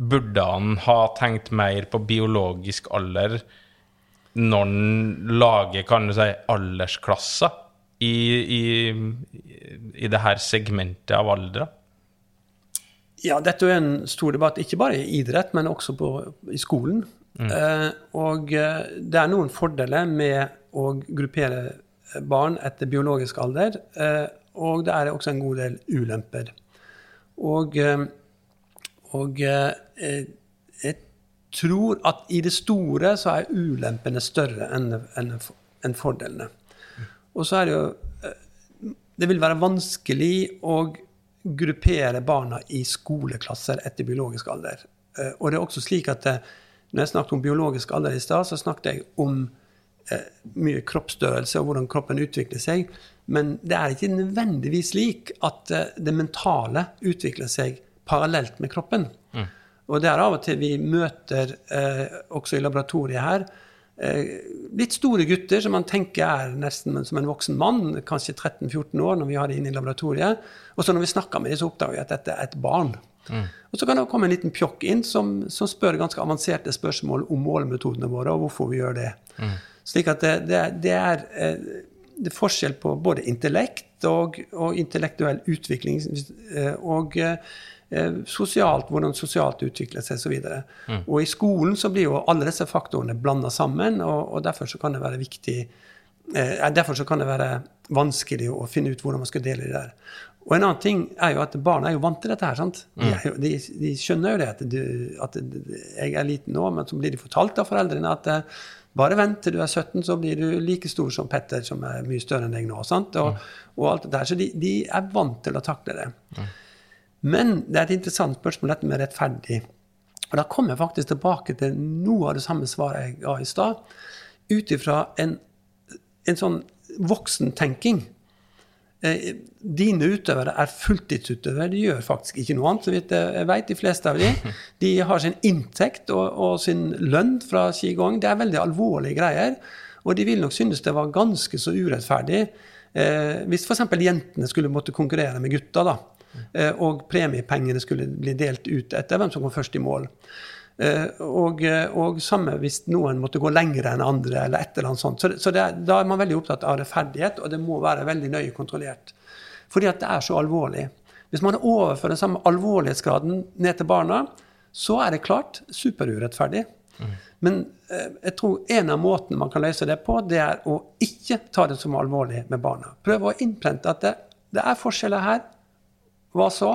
Burde han ha tenkt mer på biologisk alder når han lager, kan du si, aldersklasser i, i, i det her segmentet av aldre? Ja, dette er en stor debatt, ikke bare i idrett, men også på, i skolen. Eh, og eh, det er noen fordeler med å gruppere barn etter biologisk alder, eh, og det er også en god del ulemper. Og, eh, og eh, tror at i det store så er ulempene større enn enn- enn fordelene. Og så er det jo eh, Det vil være vanskelig å gruppere barna i skoleklasser etter biologisk alder. Eh, Og det er også slik at eh, når jeg snakket om biologisk alder i stad, så snakket jeg om mye kroppsstørrelse og hvordan kroppen utvikler seg. Men det er ikke nødvendigvis slik at det mentale utvikler seg parallelt med kroppen. Og det er av og til vi møter, eh, også i laboratoriet her, eh, litt store gutter som man tenker er nesten som en voksen mann, kanskje 13-14 år når vi har det inne i laboratoriet. Og så når vi snakker med dem, så oppdager vi at dette er et barn. Og så kan det komme en liten pjokk inn som, som spør ganske avanserte spørsmål om målemetodene våre, og hvorfor vi gjør det. Slik at det, det, det, er, eh, det er forskjell på både intellekt og, og intellektuell utvikling eh, og eh, sosialt, hvordan sosialt utvikler seg osv. Mm. Og i skolen så blir jo alle disse faktorene blanda sammen, og, og derfor så kan det være viktig eh, Derfor så kan det være vanskelig å finne ut hvordan man skal dele det der. Og en annen ting er jo at barna er jo vant til dette her. sant? De, er jo, de, de skjønner jo det at, du, at jeg er liten nå, men så blir de fortalt av foreldrene at eh, bare vent til du er 17, så blir du like stor som Petter, som er mye større enn deg nå. sant? Og, og alt det der. Så de, de er vant til å takle det. Men det er et interessant spørsmål, dette med rettferdig. Og da kommer jeg faktisk tilbake til noe av det samme svaret jeg ga i stad, ut ifra en, en sånn voksentenking. Eh, dine utøvere er fulltidsutøvere. De gjør faktisk ikke noe annet. så vidt jeg vet, De fleste av de, de har sin inntekt og, og sin lønn fra skigåing. Det er veldig alvorlige greier. Og de vil nok synes det var ganske så urettferdig eh, hvis f.eks. jentene skulle måtte konkurrere med gutta, da, og premiepengene skulle bli delt ut etter hvem som kom først i mål. Eh, og, eh, og samme hvis noen måtte gå lenger enn andre, eller et eller annet sånt. Så, så det, da er man veldig opptatt av rettferdighet, og det må være veldig nøye kontrollert. Fordi at det er så alvorlig. Hvis man overfører den samme alvorlighetsgraden ned til barna, så er det klart superurettferdig. Men eh, jeg tror en av måtene man kan løse det på, det er å ikke ta det som alvorlig med barna. Prøve å innprente at det, det er forskjeller her. Hva så?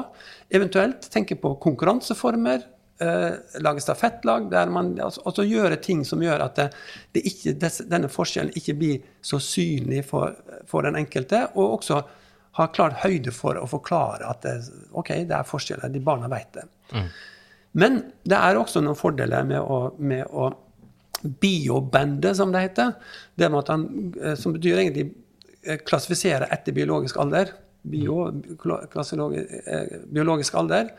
Eventuelt tenke på konkurranseformer. Eh, lage stafettlag. Der man, altså, altså gjøre ting som gjør at det, det ikke, denne forskjellen ikke blir så synlig for, for den enkelte. Og også ha klart høyde for å forklare at det, ok, det er forskjeller. De barna vet det. Men det er også noen fordeler med å, med å biobende, som det heter. Det han, eh, som betyr egentlig eh, klassifisere etter biologisk alder. Bio, eh, biologisk alder.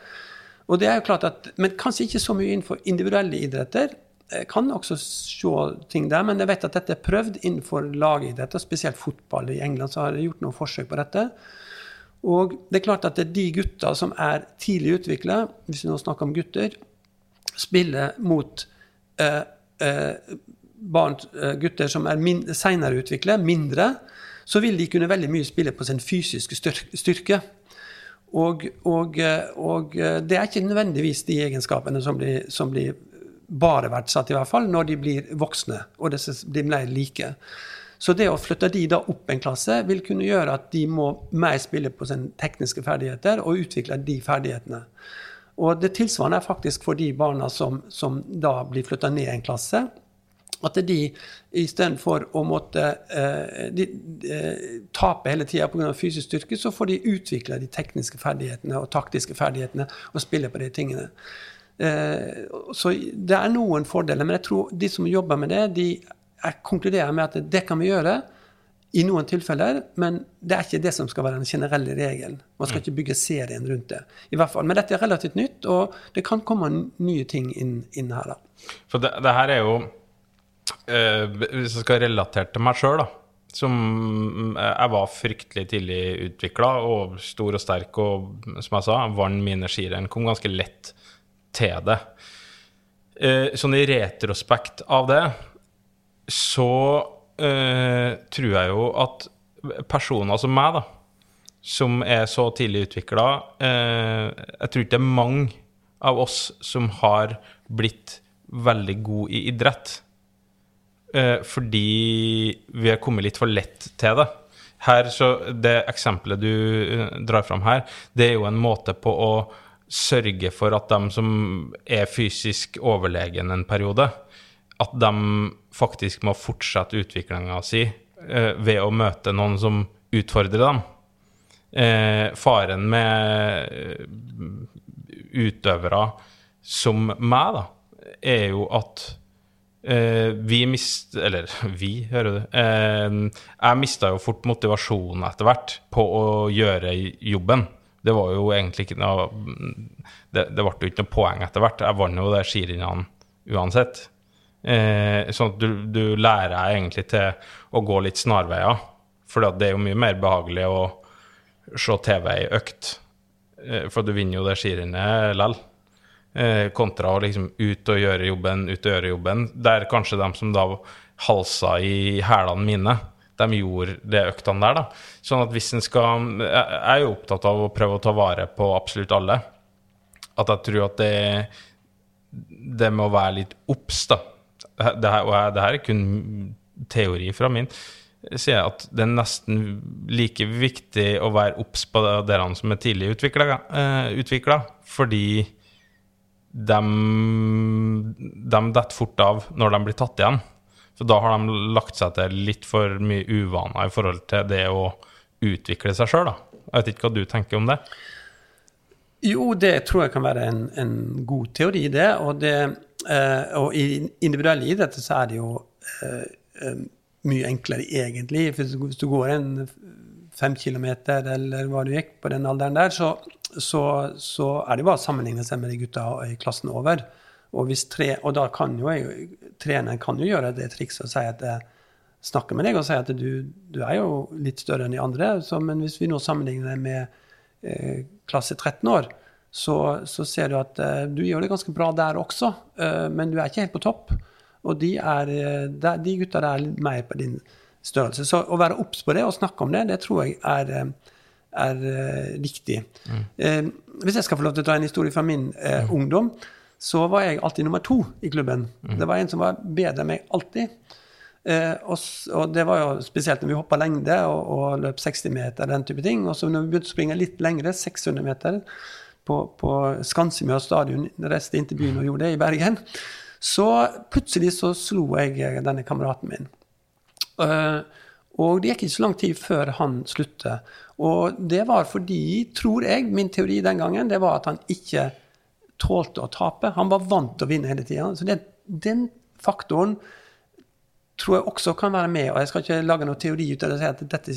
Og det er jo klart at, Men kanskje ikke så mye innenfor individuelle idretter. Jeg kan også se ting der, men jeg vet at dette er prøvd innenfor lagidretter, spesielt fotball. I England så har de gjort noen forsøk på dette. Og det er klart at det er de gutta som er tidlig utvikla, hvis vi nå snakker om gutter, spiller mot eh, eh, barn, eh, gutter som er min, seinere utvikla, mindre, så vil de kunne veldig mye spille på sin fysiske styrke. Og, og, og eh, det er ikke nødvendigvis de egenskapene som blir, som blir bare verdsatt, i hvert fall, når de blir voksne og de blir like. Så det å flytte de da opp en klasse vil kunne gjøre at de må mer spille på sine tekniske ferdigheter og utvikle de ferdighetene. Og det tilsvarende er faktisk for de barna som, som da blir flytta ned en klasse. At de istedenfor å måtte eh, de, de, tape hele tida pga. fysisk styrke, så får de utvikla de tekniske ferdighetene og taktiske ferdighetene og spille på de tingene. Eh, så det er noen fordeler, men jeg tror de som jobber med det, de er, konkluderer med at det kan vi gjøre i noen tilfeller, men det er ikke det som skal være den generelle regelen. Man skal ikke bygge serien rundt det. i hvert fall. Men dette er relativt nytt, og det kan komme nye ting inn, inn her. da. For det, det her er jo eh, Hvis jeg skal relatere til meg sjøl, da. Som Jeg var fryktelig tidlig utvikla og stor og sterk og, som jeg sa, vant mine skirenn. Kom ganske lett til det. Eh, sånn i retrospekt av det, så eh, tror jeg jo at personer som meg, da, som er så tidlig utvikla eh, Jeg tror ikke det er mange av oss som har blitt veldig gode i idrett. Eh, fordi vi er kommet litt for lett til det. Her, så Det eksempelet du eh, drar fram her, det er jo en måte på å sørge for at de som er fysisk overlegen en periode, at de faktisk må fortsette utviklinga si eh, ved å møte noen som utfordrer dem. Faren med utøvere som meg, da, er jo at eh, vi mist... Eller vi, hører du. Uh, jeg mista jo fort motivasjonen etter hvert på å gjøre jobben. Det var jo egentlig ikke noe Det, det ble jo ikke noe poeng etter hvert. Jeg vant jo de skirennene uansett. Uh, sånn at du, du lærer deg egentlig til å gå litt snarveier. For det er jo mye mer behagelig å se TV i økt, for du vinner jo det skirennet likevel. Eh, kontra å liksom ut og gjøre jobben, ut og gjøre jobben. Der kanskje de som da halsa i hælene mine, de gjorde det øktene der, da. Sånn at hvis en skal Jeg er jo opptatt av å prøve å ta vare på absolutt alle. At jeg tror at det det må være litt obs, da det her, Og det her er kun teori fra min sier jeg at det er nesten like viktig å være obs på dere som er tidlig utvikla, fordi de, de detter fort av når de blir tatt igjen. For da har de lagt seg til litt for mye uvaner i forhold til det å utvikle seg sjøl. Jeg vet ikke hva du tenker om det? Jo, det tror jeg kan være en, en god teori, det. Og, det, eh, og i individuelle idretter så er det jo eh, eh, mye enklere egentlig. Hvis du går en fem kilometer eller hva du gikk på den alderen der, så, så, så er det bare å sammenligne seg med de gutta i klassen over. Og, tre, og da kan jo treneren kan jo gjøre det trikset og si at jeg snakker med deg og si at du, du er jo litt større enn de andre, så, men hvis vi nå sammenligner det med eh, klasse 13 år, så, så ser du at eh, du gjør det ganske bra der også, eh, men du er ikke helt på topp. Og de, er, eh, de gutta der er litt mer på din størrelse. Så å være obs på det og snakke om det, det tror jeg er, eh, er riktig. Mm. Eh, hvis jeg skal få lov til å ta en historie fra min eh, ungdom, så var jeg alltid nummer to i klubben. Det var en som var bedre enn meg alltid. Eh, og, og det var jo spesielt når vi hoppa lengde og, og løp 60 meter, den type ting. Og så når vi begynte å springe litt lengre, 600 meter, på, på Skansemyr stadion, reiste inn til byen og gjorde det i Bergen, så plutselig så slo jeg eh, denne kameraten min. Eh, og det gikk ikke så lang tid før han sluttet. Og det var fordi, tror jeg, min teori den gangen, det var at han ikke tålte å tape. Han var vant til å vinne hele tida. Så det, den faktoren tror jeg også kan være med. og Jeg skal ikke lage noen teori ut av det og si at dette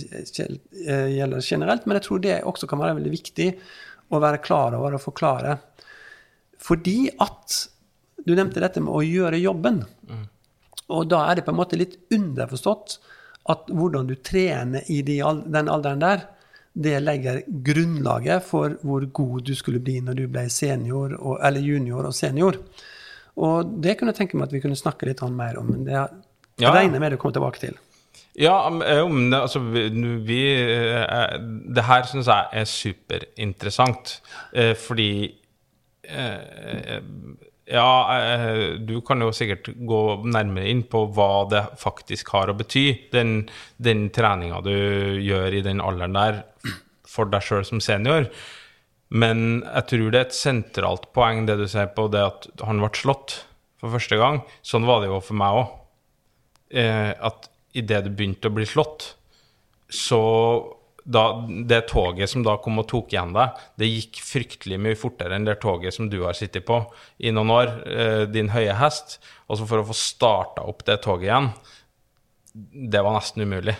eh, gjelder generelt, men jeg tror det også kan være veldig viktig å være klar over og forklare. Fordi at Du nevnte dette med å gjøre jobben. Og da er det på en måte litt underforstått at hvordan du trener i de, den alderen der, det legger grunnlaget for hvor god du skulle bli når du ble senior, og, eller junior og senior. Og det kunne jeg tenke meg at vi kunne snakke litt mer om, men det Ja. regner jeg med å komme tilbake til. Ja, men, eh, altså, vi, vi eh, Det her syns jeg er superinteressant, eh, fordi eh, Ja, eh, du kan jo sikkert gå nærmere inn på hva det faktisk har å bety, den, den treninga du gjør i den alderen der for deg sjøl som senior. Men jeg tror det er et sentralt poeng, det du sier på det at han ble slått for første gang. Sånn var det jo for meg òg eh, at idet du begynte å bli slått, så da, det toget som da kom og tok igjen deg, det gikk fryktelig mye fortere enn det toget som du har sittet på i noen år, eh, din høye hest. Og så for å få starta opp det toget igjen, det var nesten umulig.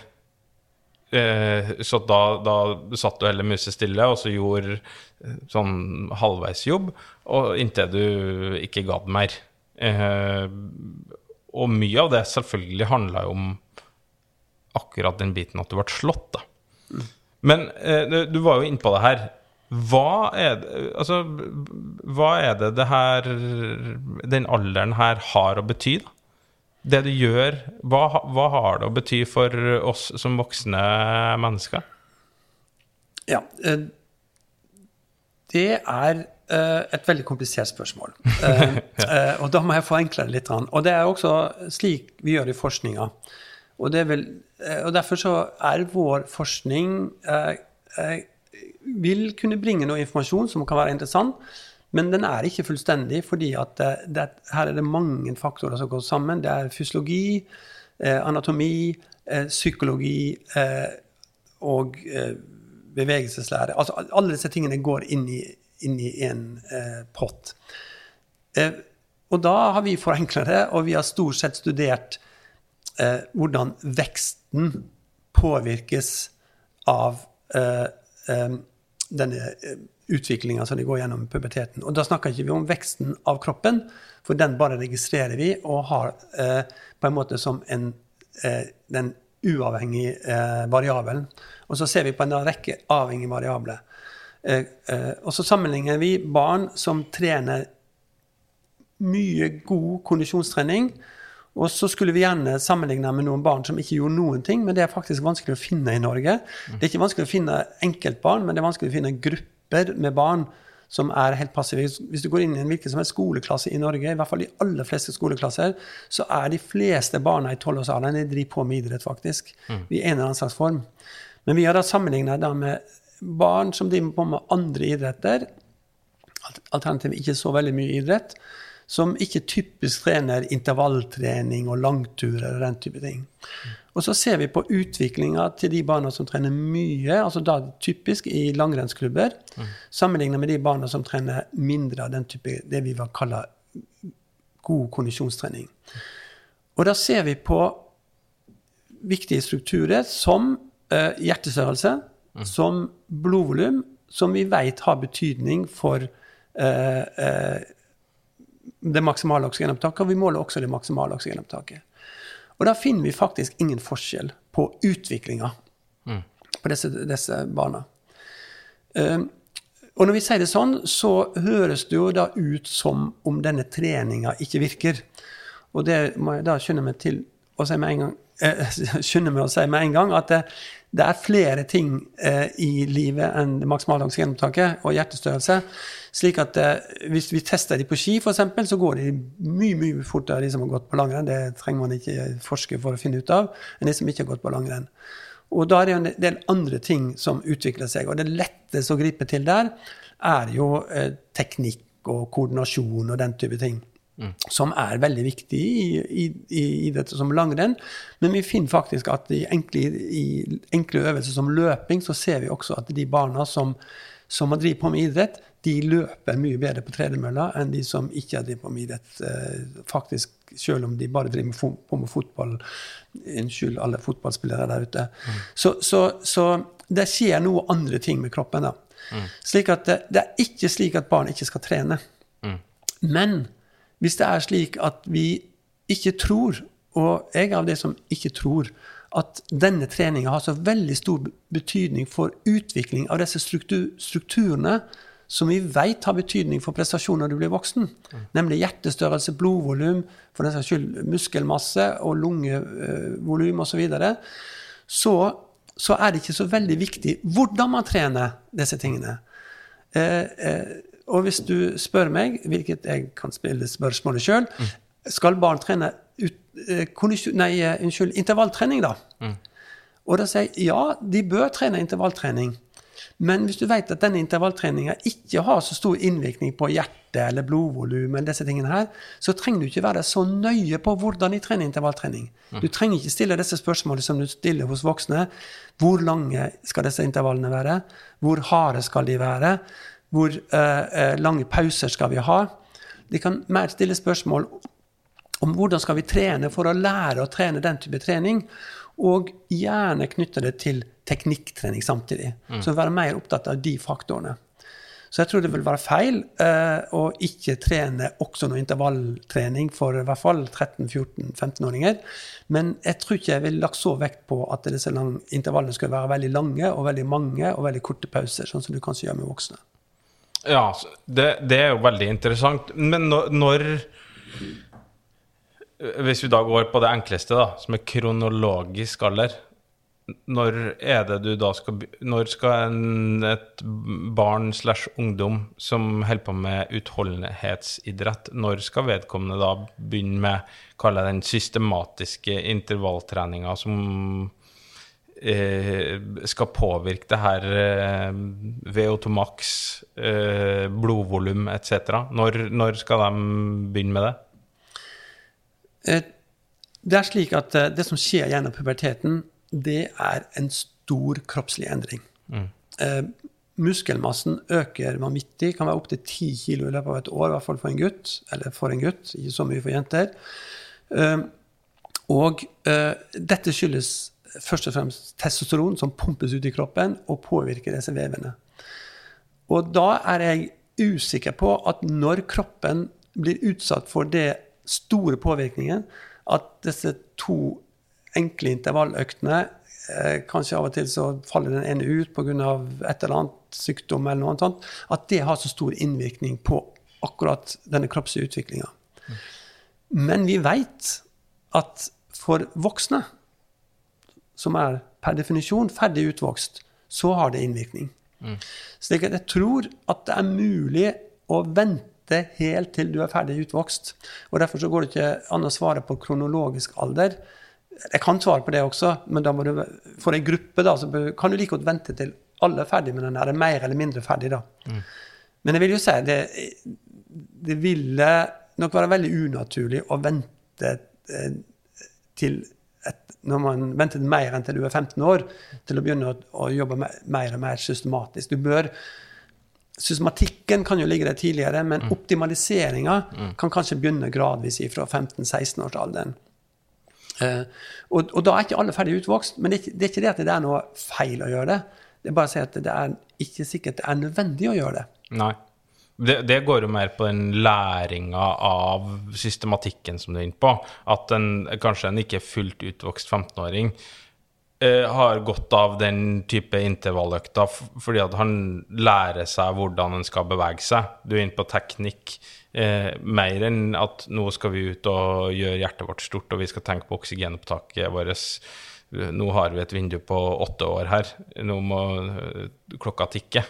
Eh, så da, da satt du heller musestille og så gjorde eh, sånn halvveisjobb, inntil du ikke gadd mer. Og mye av det selvfølgelig handla jo om akkurat den biten at du ble slått, da. Men eh, du- var jo inne på det her. Hva er det Altså, hva er det det her Den alderen her har å bety, da? Det du gjør, hva, hva har det å bety for oss som voksne mennesker? Ja. eh, Det er eh, et veldig komplisert spørsmål. Eh, og da må jeg forenkle det litt. Og det er også slik vi gjør i forskninga. Og, vel, eh, og derfor så er vår forskning eh, eh, vil kunne bringe noe informasjon som kan være interessant, men den er ikke fullstendig, fordi at det, det, her er det mange faktorer som går sammen. Det er fysiologi, eh, anatomi, eh, psykologi eh, og eh, bevegelseslære. Altså alle disse tingene går inn i, inn i en eh, pott. Eh, og da har vi forenkla det, og vi har stort sett studert eh, hvordan veksten påvirkes av eh, eh, denne eh, utviklinga som de går gjennom i puberteten. Og da snakker ikke vi om veksten av kroppen, for den bare registrerer vi og har eh, på en måte som en, eh, den uavhengige variabelen. Og så ser vi på en rekke avhengige variabler. Og så sammenligner vi barn som trener mye god kondisjonstrening. Og så skulle vi gjerne sammenligne med noen barn som ikke gjorde noen ting, men det er faktisk vanskelig å finne i Norge. Det er ikke vanskelig å finne enkeltbarn, men det er vanskelig å finne grupper med barn som er helt passive. Hvis du går inn i en hvilken som helst skoleklasse i Norge, i hvert fall de aller fleste skoleklasser, så er de fleste barna i tolvårsalderen de driver på med idrett, faktisk. I en eller annen slags form. Men vi har da sammenligna med barn som driver på med andre idretter, alternativt ikke så veldig mye idrett, som ikke typisk trener intervalltrening og langturer og den type ting. Og så ser vi på utviklinga til de barna som trener mye, altså da typisk i langrennsklubber, sammenlignet med de barna som trener mindre av den type det vi vil kalle god kondisjonstrening. Og da ser vi på viktige strukturer som eh, hjertestørrelse, som blodvolum, som vi vet har betydning for eh, eh, det maksimale oksygenopptaket, og vi måler også det maksimale oksygenopptaket. Og da finner vi faktisk ingen forskjell på utviklinga på disse, disse barna. Um, og når vi sier det sånn, så høres det jo da ut som om denne treninga ikke virker. Og det må jeg da skynde meg til å si med en gang, eh, meg å si med en gang at det, det er flere ting eh, i livet enn det maksimale oksygenopptaket og hjertestørrelse. Slik at eh, hvis vi tester de på ski, f.eks., så går de mye mye fortere de som har gått på langrenn. Det trenger man ikke forske for å finne ut av, enn de som ikke har gått på langrenn. Og da er det jo en del andre ting som utvikler seg. Og det letteste å gripe til der er jo eh, teknikk og koordinasjon og den type ting. Som er veldig viktig i, i, i idrett som langrenn. Men vi finner faktisk at i enkle, i enkle øvelser som løping, så ser vi også at de barna som, som har drevet på med idrett, de løper mye bedre på tredemølla enn de som ikke har drevet på med idrett. Eh, faktisk, selv om de bare driver med på med fotball. Unnskyld alle fotballspillere der ute. Så, så, så det skjer noe andre ting med kroppen. da. Slik at det, det er ikke slik at barn ikke skal trene. Men hvis det er slik at vi ikke tror, og jeg er av de som ikke tror, at denne treninga har så veldig stor betydning for utvikling av disse struktu strukturene som vi vet har betydning for prestasjon når du blir voksen, nemlig hjertestørrelse, blodvolum, for den saks skyld muskelmasse og lungevolum osv., så, videre, så så er det ikke så veldig viktig hvordan man trener disse tingene. Eh, eh, og hvis du spør meg, hvilket jeg kan spille spørsmålet sjøl, skal barn trene ut, eh, nei, eh, unnskyld, intervalltrening, da? Og da sier jeg ja, de bør trene intervalltrening. Men hvis du vet at denne intervalltreninga ikke har så stor innvirkning på hjertet eller blodvolum, eller disse tingene her, så trenger du ikke være så nøye på hvordan de trener intervalltrening. Du trenger ikke stille disse spørsmålene som du stiller hos voksne. Hvor lange skal disse intervallene være? Hvor harde skal de være? Hvor uh, lange pauser skal vi ha? De kan mer stille spørsmål om hvordan skal vi trene for å lære å trene den type trening, og gjerne knytte det til teknikktrening samtidig. Så være mer opptatt av de faktorene. Så jeg tror det vil være feil uh, å ikke trene også noe intervalltrening for i hvert fall 13-14-15-åringer. Men jeg tror ikke jeg ville lagt så vekt på at disse intervallene skal være veldig lange og veldig mange og veldig korte pauser, sånn som du kanskje gjør med voksne. Ja, det, det er jo veldig interessant. Men når, når Hvis vi da går på det enkleste, da, som er kronologisk alder Når er det du da skal Når skal en, et barn slash ungdom som holder på med utholdenhetsidrett, når skal vedkommende da begynne med kalle den systematiske intervalltreninga som eh, skal påvirke det her eh, VO2 max, eh, blodvolum etc. Når, når skal de begynne med det? Eh, Det er slik at eh, det som skjer gjennom puberteten, det er en stor kroppslig endring. Eh, muskelmassen øker vanvittig, kan være opptil 10 kilo i løpet av et år, i hvert fall for en gutt. Eller for en gutt, ikke så mye for jenter. Eh, og eh, dette skyldes først og fremst testosteron som pumpes ut i kroppen og påvirker disse vevene. Og da er jeg usikker på at når kroppen blir utsatt for det store påvirkningen, at disse to enkle intervalløktene eh, Kanskje av og til så faller den ene ut pga. et eller annet sykdom, eller noe sånt, at det har så stor innvirkning på akkurat denne kroppslige utviklinga. Men vi veit at for voksne, som er per definisjon ferdig utvokst, så har det innvirkning. Slik at jeg tror at det er mulig å vente helt til du er ferdig utvokst. Og Derfor så går det ikke an å svare på kronologisk alder. Jeg kan svare på det også, men da må du, for en gruppe da, så kan du like godt vente til alle er ferdig med den der, mer eller mindre ferdig. da. Men jeg vil jo si det, det ville nok være veldig unaturlig å vente eh, til et, når man venter mer enn til du er 15 år, til å begynne å, å jobbe mer og mer systematisk. Du bør Systematikken kan jo ligge der tidligere, men optimaliseringa kan kanskje begynne gradvis fra 15-16-årsalderen. Eh, og, og da er ikke alle ferdig utvokst, men det er, ikke, det er ikke det at det er noe feil å gjøre det. Det er bare å si at det er ikke sikkert det er nødvendig å gjøre det. Nei. Det, det går jo mer på den læringa av systematikken som du er inne på. At en, kanskje en ikke fullt utvokst 15-åring eh, har godt av den type intervalløkta fordi at han lærer seg hvordan en skal bevege seg. Du er inne på teknikk. Eh, mer enn at nå skal vi ut og gjøre hjertet vårt stort, og vi skal tenke på oksygenopptaket vårt. Nå har vi et vindu på åtte år her. Nå må eh, klokka tikke.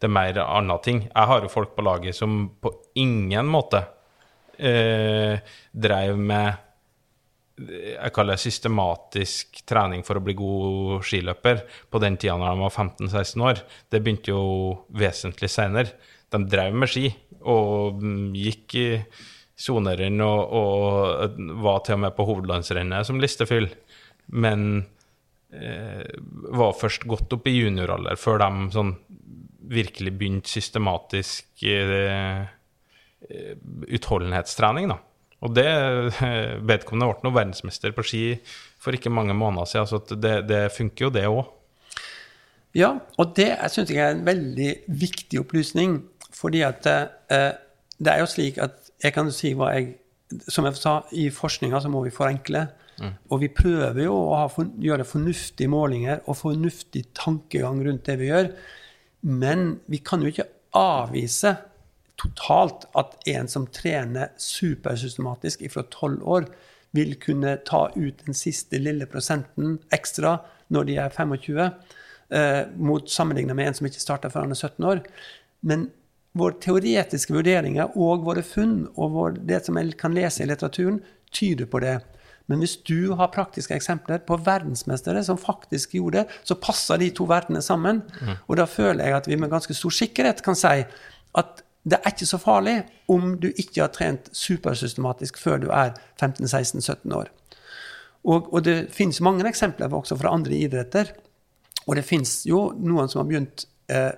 Det er mer andre ting. Jeg har jo folk på laget som på ingen måte eh, drev med jeg kaller det systematisk trening for å bli god skiløper på den tida når de var 15-16 år. Det begynte jo vesentlig senere. De drev med ski og mm, gikk i sonerenn og, og var til og med på hovedlandsrennet som listefyll. Men eh, var først godt opp i junioralder før de sånn virkelig begynte systematisk eh, eh, utholdenhetstrening, da. Og det Vedkommende ble noe verdensmester på ski for ikke mange måneder siden, så det, det funker jo, det òg. Ja, og det syns jeg er en veldig viktig opplysning. Fordi at eh, det er jo slik at jeg kan si hva jeg Som jeg sa, i forskninga så må vi forenkle. Og vi prøver jo å ha, for, gjøre fornuftige målinger og fornuftig tankegang rundt det vi gjør. Men vi kan jo ikke avvise totalt at en som trener supersystematisk fra 12 år, vil kunne ta ut den siste lille prosenten ekstra når de er 25, eh, mot sammenlignet med en som ikke starta før han er 17 år. Men våre teoretiske vurderinger og våre funn og vår, det som jeg kan lese i litteraturen, tyder på det. Men hvis du har praktiske eksempler på verdensmestere som faktisk gjorde det, så passer de to verdenene sammen. Og da føler jeg at vi med ganske stor sikkerhet kan si at det er ikke så farlig om du ikke har trent supersystematisk før du er 15-16-17 år. Og, og det finnes mange eksempler også fra andre idretter. Og det finnes jo noen som har begynt eh,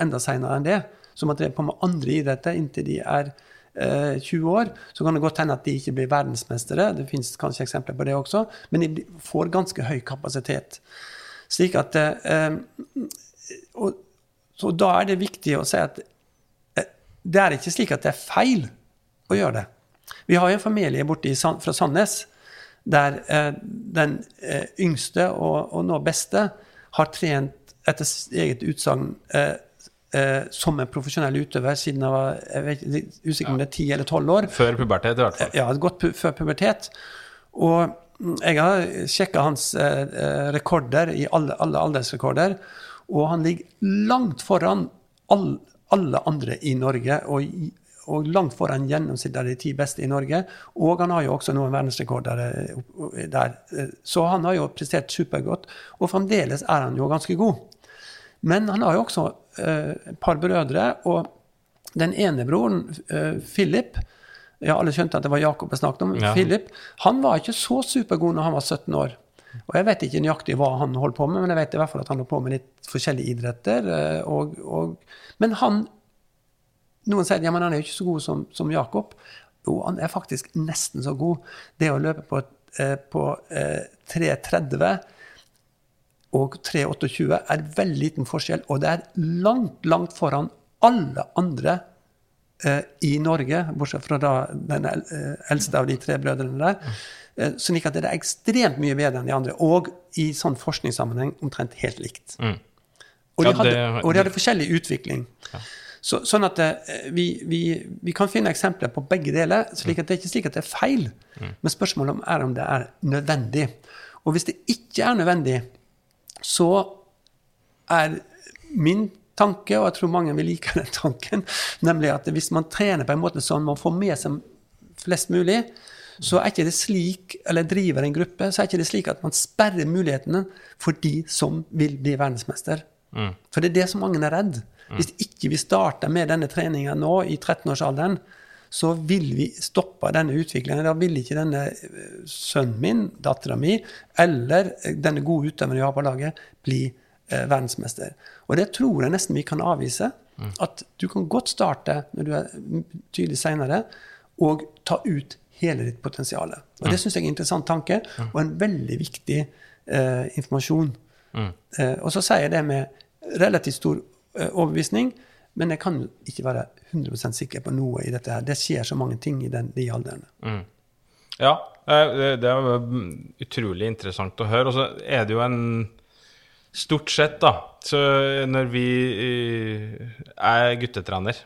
enda seinere enn det, som har drevet på med andre idretter inntil de er eh, 20 år. Så kan det godt hende at de ikke blir verdensmestere, det finnes kanskje eksempler på det også, men de får ganske høy kapasitet. Slik at eh, og, Så da er det viktig å si at det er ikke slik at det er feil å gjøre det. Vi har jo en familie borte i, fra Sandnes der eh, den eh, yngste og, og nå beste har trent etter eget utsagn eh, eh, som en profesjonell utøver siden jeg var jeg vet, usikker om det er 10 eller 12 år. Før pubertet, i hvert fall. Ja, godt pu før pubertet. Og mm, jeg har sjekka hans eh, eh, rekorder i alle, alle aldersrekorder, og han ligger langt foran all, alle andre i Norge. Og, og langt foran gjennomsnittet av de ti beste i Norge. Og han har jo også noen verdensrekorder eh, der. Eh, Så han har jo prestert supergodt. Og fremdeles er han jo ganske god. Men han har jo også eh, et par brødre, og den ene broren, eh, Philip ja, Alle skjønte at det var Jakob jeg snakket om. Ja. Philip han var ikke så supergod når han var 17 år. Og Jeg vet ikke nøyaktig hva han holdt på med, men jeg vet i hvert fall at han holdt på med litt forskjellige idretter. eh, Og, og, men han Noen sier ja, men han er jo ikke så god som, som Jakob. Jo, han er faktisk nesten så god. Det å løpe på, eh, på eh, 3.30 og 3,28 er veldig liten forskjell, og det er langt, langt foran alle andre eh, i Norge, bortsett fra da den eh, eldste av de tre brødrene der. Eh, slik at det er ekstremt mye bedre enn de andre, og i sånn forskningssammenheng omtrent helt likt. Og, de Mm. Ja, hadde, det- og de hadde forskjellig utvikling. Så, sånn at eh, vi, vi, vi kan finne eksempler på begge deler. slik at Det er ikke slik at det er feil, men spørsmålet er om det er nødvendig. Og hvis det ikke er nødvendig, så er min tanke, og jeg tror mange vil like den tanken, nemlig at hvis man trener på en måte sånn man får med seg flest mulig, så er ikke det slik, eller driver en gruppe, så er ikke det slik at man sperrer mulighetene for de som vil bli verdensmester. For det er det som mange er redd. Hvis ikke vi starter med denne treninga nå, i 13-årsalderen, så vil vi stoppe denne utviklingen. Da vil ikke denne eh, sønnen min, dattera mi, eller eh, denne gode utøveren vi har på laget, bli eh, verdensmester. Og det tror jeg nesten vi kan avvise. At du kan godt starte når du er tydelig seinere, og ta ut hele ditt potensial. Og det syns jeg er en interessant tanke, og en veldig viktig eh, informasjon. Eh, og så sier jeg det med relativt stor eh, overbevisning, men jeg kan ikke være 100% sikker på noe i dette. her. Det skjer så mange ting i den, de aldrene. Ja, eh, det- det er mm, utrolig interessant å høre. Og så er det jo en Stort sett, da, så når vi eh, er guttetrener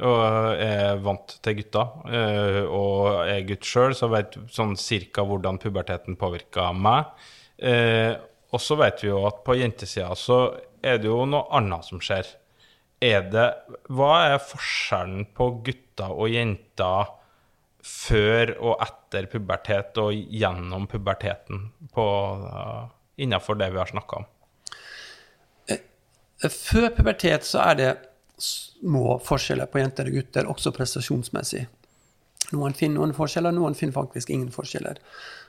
og er vant til gutta, eh, og er gutt sjøl, så vet sånn cirka hvordan puberteten påvirka meg. Eh, Og så vet vi jo at på jentesida så er det jo noe annet som skjer. Er det Hva er forskjellen på gutter og jenter før og etter pubertet og gjennom puberteten på, uh, innenfor det vi har snakka om? Før pubertet så er det små forskjeller på jenter og gutter, også prestasjonsmessig. Noen finner noen forskjeller, noen finner faktisk ingen forskjeller.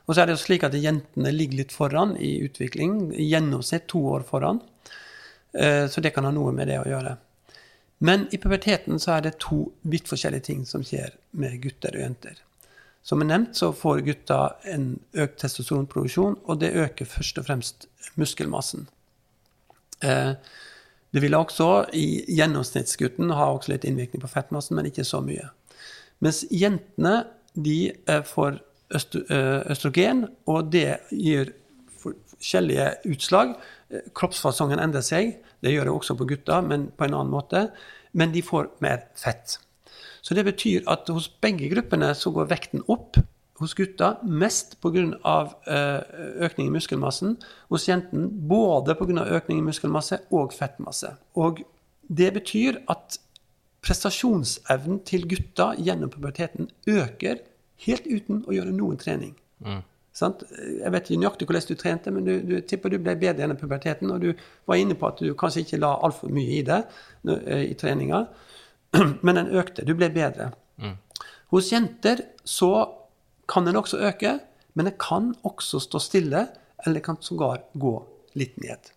Og så er det jo slik at jentene ligger litt foran i utvikling, i gjennomsnitt to år foran. Eh, Så det kan ha noe med det å gjøre. Men i puberteten så er det to vidt forskjellige ting som skjer med gutter og jenter. Som er nevnt, så får gutta en økt testosteronproduksjon, og det øker først og fremst muskelmassen. Eh, Det vil også i gjennomsnittsgutten ha også litt innvirkning på fettmassen, men ikke så mye. Mens jentene de eh, får eh, østrogen, og det gir forskjellige utslag. Eh, Kroppsfasongen endrer seg. Det gjør det også på gutta, men på en annen måte. Men de får mer fett. Så det betyr at hos begge gruppene så går vekten opp. Hos gutta mest pga. økning i muskelmassen. Hos jenten både pga. økning i muskelmasse og fettmasse. Og det betyr at prestasjonsevnen til gutta gjennom puberteten øker helt uten å gjøre noen trening. Sant? Jeg vet ikke nøyaktig hvordan du trente, men du, du tipper du ble bedre gjennom puberteten. Og du var inne på at du kanskje ikke la altfor mye i det eh, i treninga, men den økte. Du ble bedre. Hos jenter så kan den også øke, men den kan også stå stille, eller kan sågar gå litt ned.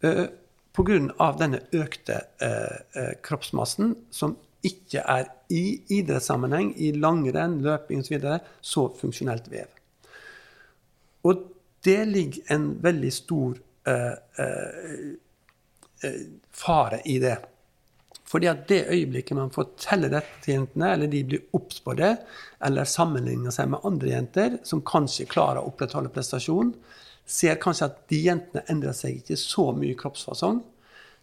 Pga. grunn av denne økte eh, eh, kroppsmassen, som ikke er i idrettssammenheng, i langrenn, løping osv., så, videre, så funksjonelt vev. Og det ligger en veldig stor eh, eh, eh, fare i det. Fordi at det øyeblikket man forteller dette til jentene, eller de blir obs på det, eller sammenligner seg med andre jenter som kanskje klarer å opprettholde prestasjon, ser kanskje at de jentene endrer seg ikke så mye kroppsfasong.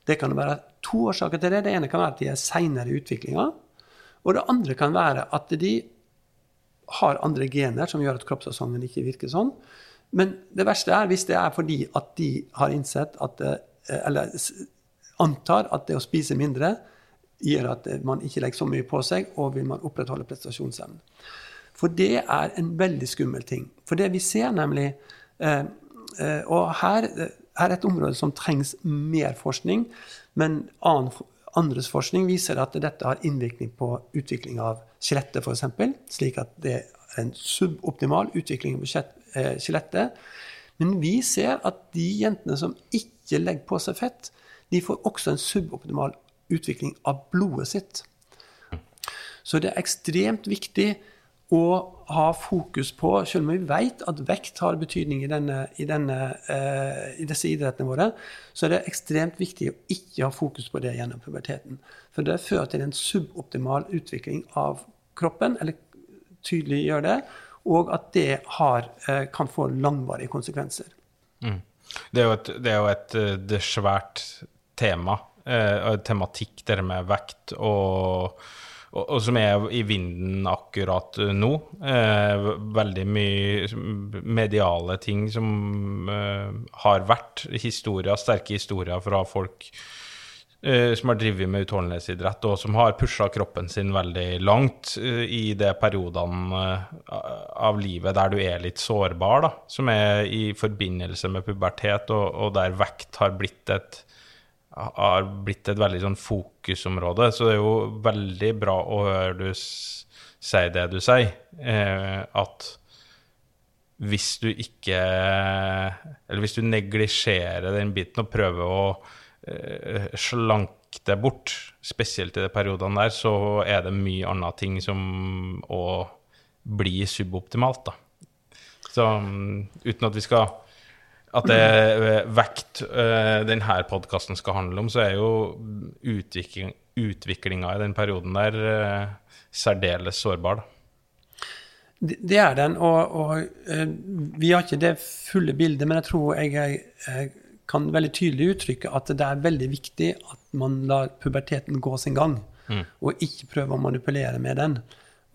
Det kan være to årsaker til det. Det ene kan være at de er seinere i utviklinga. Og det andre kan være at de har andre gener som gjør at kroppsfasongen ikke virker sånn. Men det verste er hvis det er fordi at de har innsett at Eller antar at det å spise mindre gjør at man ikke legger så mye på seg, og vil man opprettholde prestasjonsevnen. For det er en veldig skummel ting. For det vi ser nemlig eh, eh, Og her er et område som trengs mer forskning, men annen, andres forskning viser at dette har innvirkning på utvikling av skjelettet, f.eks., slik at det er en suboptimal utvikling av eh, skjelettet. Men vi ser at de jentene som ikke legger på seg fett, de får også en suboptimal utvikling av blodet sitt. Så det er ekstremt viktig å ha fokus på, selv om vi vet at vekt har betydning i, denne, i, denne, eh, i, disse idrettene våre, så er det ekstremt viktig å ikke ha fokus på det gjennom puberteten. For det fører til en suboptimal utvikling av kroppen, eller tydelig gjør det, og at det har, eh, kan få langvarige konsekvenser. Mm. Det er jo et, det er jo et det er svært tema eh, tematikk, der med vekt, og, og, og, som er i vinden akkurat nå. Eh, veldig mye mediale ting som eh, har vært historier, sterke historier fra folk eh, som har drevet med utholdenhetsidrett, og som har pusha kroppen sin veldig langt eh, i de periodene eh, av livet der du er litt sårbar, da, som er i forbindelse med pubertet, og, og der vekt har blitt et har blitt et veldig sånn fokusområde. Så det er jo veldig bra å høre du si det du sier, eh, at hvis du ikke Eller hvis du neglisjerer den biten og prøver å eh, slanke det bort, spesielt i de periodene der, så er det mye andre ting som òg blir suboptimalt, da. Så um, uten at vi skal at det er eh, vekt uh, denne podkasten skal handle om, så er jo utvikling, utviklinga i den perioden der uh, særdeles sårbar. Det, det er den, og, og uh, vi har ikke det fulle bildet, men jeg tror jeg, jeg, jeg, kan veldig tydelig uttrykke at det er veldig viktig at man lar puberteten gå sin gang, mm. og ikke prøve å manipulere med den.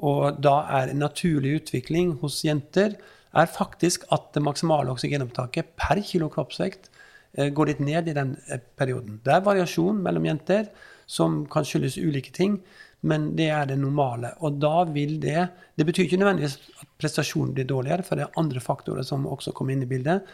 Og da er en naturlig utvikling hos jenter er faktisk at det maksimale oksygenopptaket per kilo kroppsvekt eh, går litt ned i den eh, perioden. Det er variasjon mellom jenter som kan skyldes ulike ting, men det er det normale. Og da vil det Det betyr ikke nødvendigvis at prestasjonen blir dårligere, for det er andre faktorer som også kommer inn i bildet.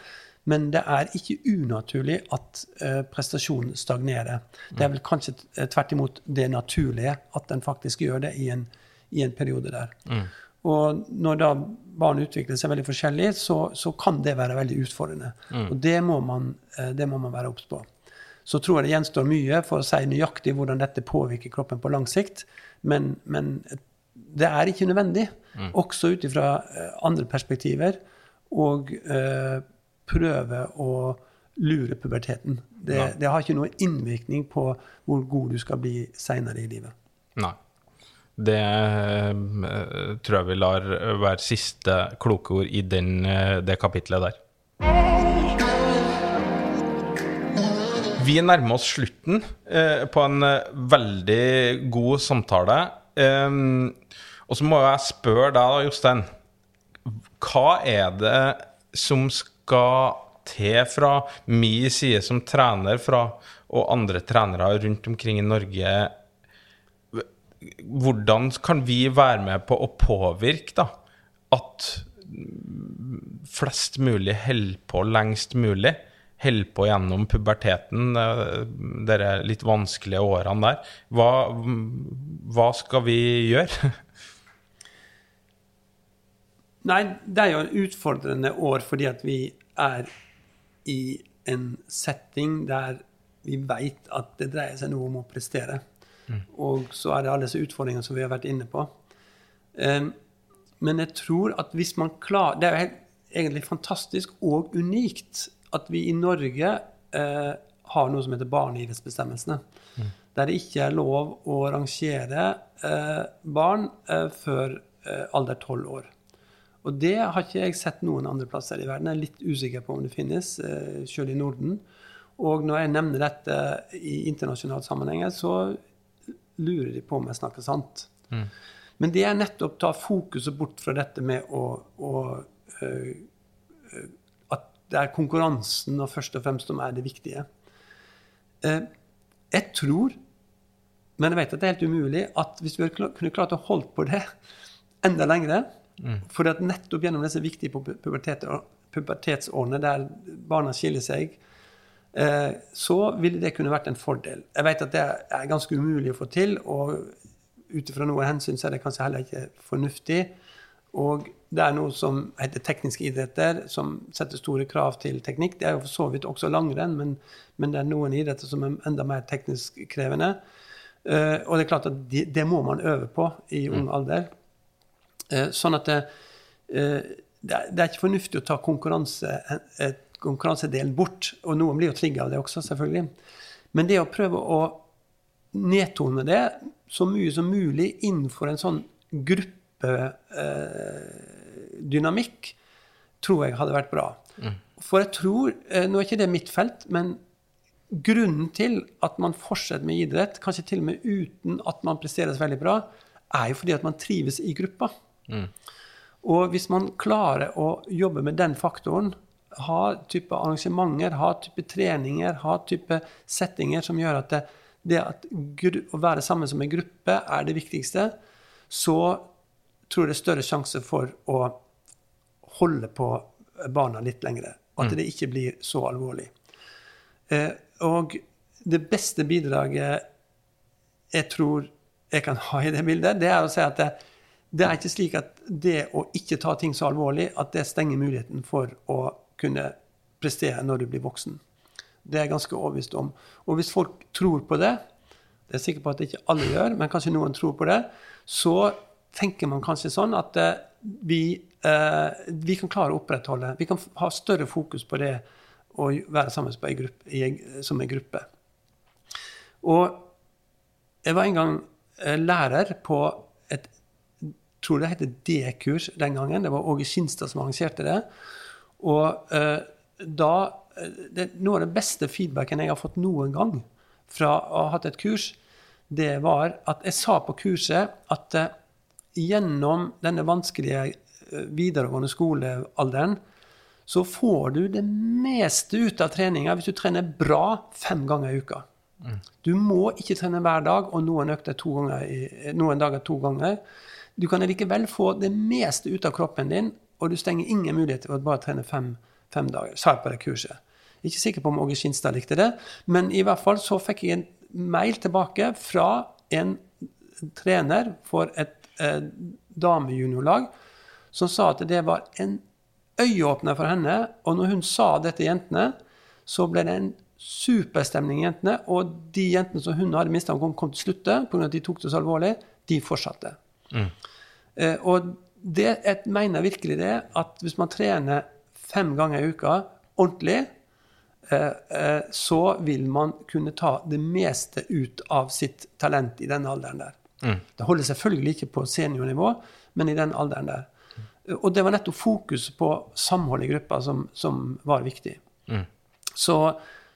Men det er ikke unaturlig at uh, prestasjonen stagnerer. Det er vel kanskje tvert imot det naturlige at den faktisk gjør det i en, i en periode der. Mm. Og når da barn utvikler seg veldig forskjellig, så, så kan det være veldig utfordrende. Mm. Og det må, man, eh, det må man være obs på. Så tror jeg det gjenstår mye for å si nøyaktig hvordan dette påvirker kroppen på lang sikt. Men, men det er ikke nødvendig, mm. også ut ifra eh, andre perspektiver, å eh, prøve å lure puberteten. Det, det, har ikke noen innvirkning på hvor god du skal bli seinere i livet. Nei. Det uh, tror jeg vi lar være siste kloke ord i den, uh, det kapitlet der. Vi nærmer oss slutten uh, på en veldig god samtale. Um, og så må jeg spørre deg, Jostein. Hva er det som skal til fra min side som trener fra, og andre trenere rundt omkring i Norge hvordan kan vi være med på å påvirke da, at flest mulig holder på lengst mulig? Holder på gjennom puberteten, eh, de litt vanskelige årene der. Hva, hva skal vi gjøre? Nei, det er jo en utfordrende år fordi at vi er i en setting der vi veit at det dreier seg noe om å prestere. Og så er det alle disse utfordringene som vi har vært inne på. Um, men jeg tror at hvis man klarer Det er jo helt, egentlig fantastisk og unikt at vi i Norge uh, har noe som heter barneidrettsbestemmelsene. Der det ikke er lov å rangere eh, barn eh, før alder tolv år. Og det har ikke jeg sett noen andre plasser i verden. Jeg er litt usikker på om det finnes, eh, selv i Norden. Og når jeg nevner dette i internasjonal sammenheng, så lurer de på om jeg snakker sant. Men det er nettopp ta fokuset bort fra dette med å, å øh, At det er konkurransen og først og fremst som er det viktige. Eh, jeg tror, men jeg vet at det er helt umulig, at hvis vi kunne klart å holde på det enda lengre For at nettopp gjennom disse viktige pu- pubertetsårene der barna skiller seg, så ville det kunne vært en fordel. Jeg vet at det er ganske umulig å få til, og ut ifra noen hensyn så er det kanskje heller ikke fornuftig. Og det er noe som heter tekniske idretter, som setter store krav til teknikk. Det er jo for så vidt også langrenn, men, men det er noen idretter som er enda mer teknisk krevende. Eh, og det er klart at det, det må man øve på i ung alder. Eh, sånn at det, eh, det, er, ikke fornuftig å ta konkurranse, konkurransedelen bort. Og noen blir jo trigga av det også, selvfølgelig. Men det å prøve å nedtone det så mye som mulig innenfor en sånn gruppedynamikk, tror jeg hadde vært bra. For jeg tror, eh, Nå er ikke det mitt felt, men grunnen til at man fortsetter med idrett, kanskje til og med uten at man presterer så veldig bra, er jo fordi at man trives i gruppa. Og hvis man klarer å jobbe med den faktoren, ha type arrangementer, ha type treninger, ha type settinger som gjør at det, det at gru- å være sammen som en gruppe er det viktigste, så tror jeg det er større sjanse for å holde på barna litt lengre. At det ikke blir så alvorlig. Eh, og det beste bidraget jeg tror jeg kan ha i det bildet, det er å si at det, det er ikke slik at det å ikke ta ting så alvorlig, at det stenger muligheten for å kunne prestere når du blir voksen. Det er jeg ganske overbevist om. Og hvis folk tror på det, det er jeg sikker på at ikke alle gjør, men kanskje noen tror på det, så tenker man kanskje sånn at eh, vi, eh, vi kan klare å opprettholde Vi kan ha større fokus på det å være sammen en gruppe, i som en gruppe. Og jeg var en gang eh, lærer på et tror det heter D-kurs den gangen. Det var Åge Skinstad som arrangerte det. Og eh, da eh, det, Noe av det beste feedbacken jeg har fått noen gang fra å ha hatt et kurs, det var at jeg sa på kurset at eh, gjennom denne vanskelige eh, videregående skolealderen så får du det meste ut av treninga hvis du trener bra fem ganger i uka. Du må ikke trene hver dag, og noen, i, noen dager to ganger. Du kan likevel få det meste ut av kroppen din, og du stenger ingen mulighet til å bare trene fem, fem dager. Sa jeg på det kurset. Ikke sikker på om Åge Skinstad likte det, men i hvert fall så fikk jeg en mail tilbake fra en trener for et eh, damejuniorlag som sa at det var en øyeåpner for henne. Og når hun sa det til jentene, så ble det en superstemning i jentene. Og de jentene som hun hadde mistanke om kom til å slutte pga. at de tok det så alvorlig, de fortsatte. Eh, og det, jeg mener virkelig det at hvis man trener fem ganger i uka ordentlig, eh, eh, så vil man kunne ta det meste ut av sitt talent i den alderen der. Det holder selvfølgelig ikke på seniornivå, men i den alderen der. Og det var nettopp fokus på samhold i gruppa som, som var viktig. Så,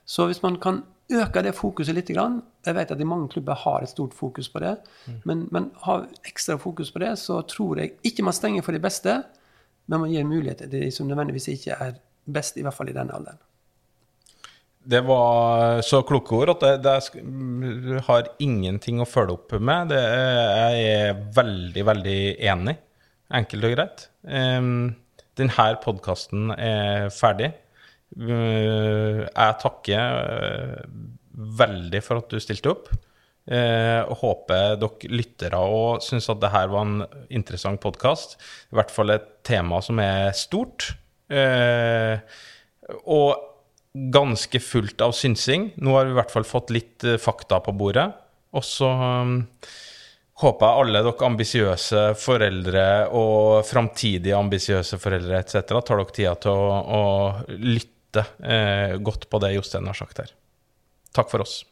så hvis man kan øke det fokuset litt grann, Jeg vet at i mange klubber har et stort fokus på det, men, men ha ekstra fokus på det, så tror jeg ikke man stenger for de beste, men man gir muligheter til de som nødvendigvis ikke er best, i hvert fall i den alderen. Det var så kloke ord at det, det har ingenting å følge opp med. Det jeg er veldig, veldig enig. Enkelt og greit. Um, denne podkasten er ferdig. Uh, jeg takker uh, veldig for at du stilte opp. Uh, og håper dere lyttere òg syns at det her var en interessant podkast. I hvert fall et tema som er stort. Og ganske fullt av synsing. Nå har vi i hvert fall fått litt eh, fakta på bordet. Og så håper jeg alle dere ambisiøse foreldre og framtidige ambisiøse foreldre etc. tar dere tida til å, å lytte eh, godt på det Jostein har sagt her. Takk for oss.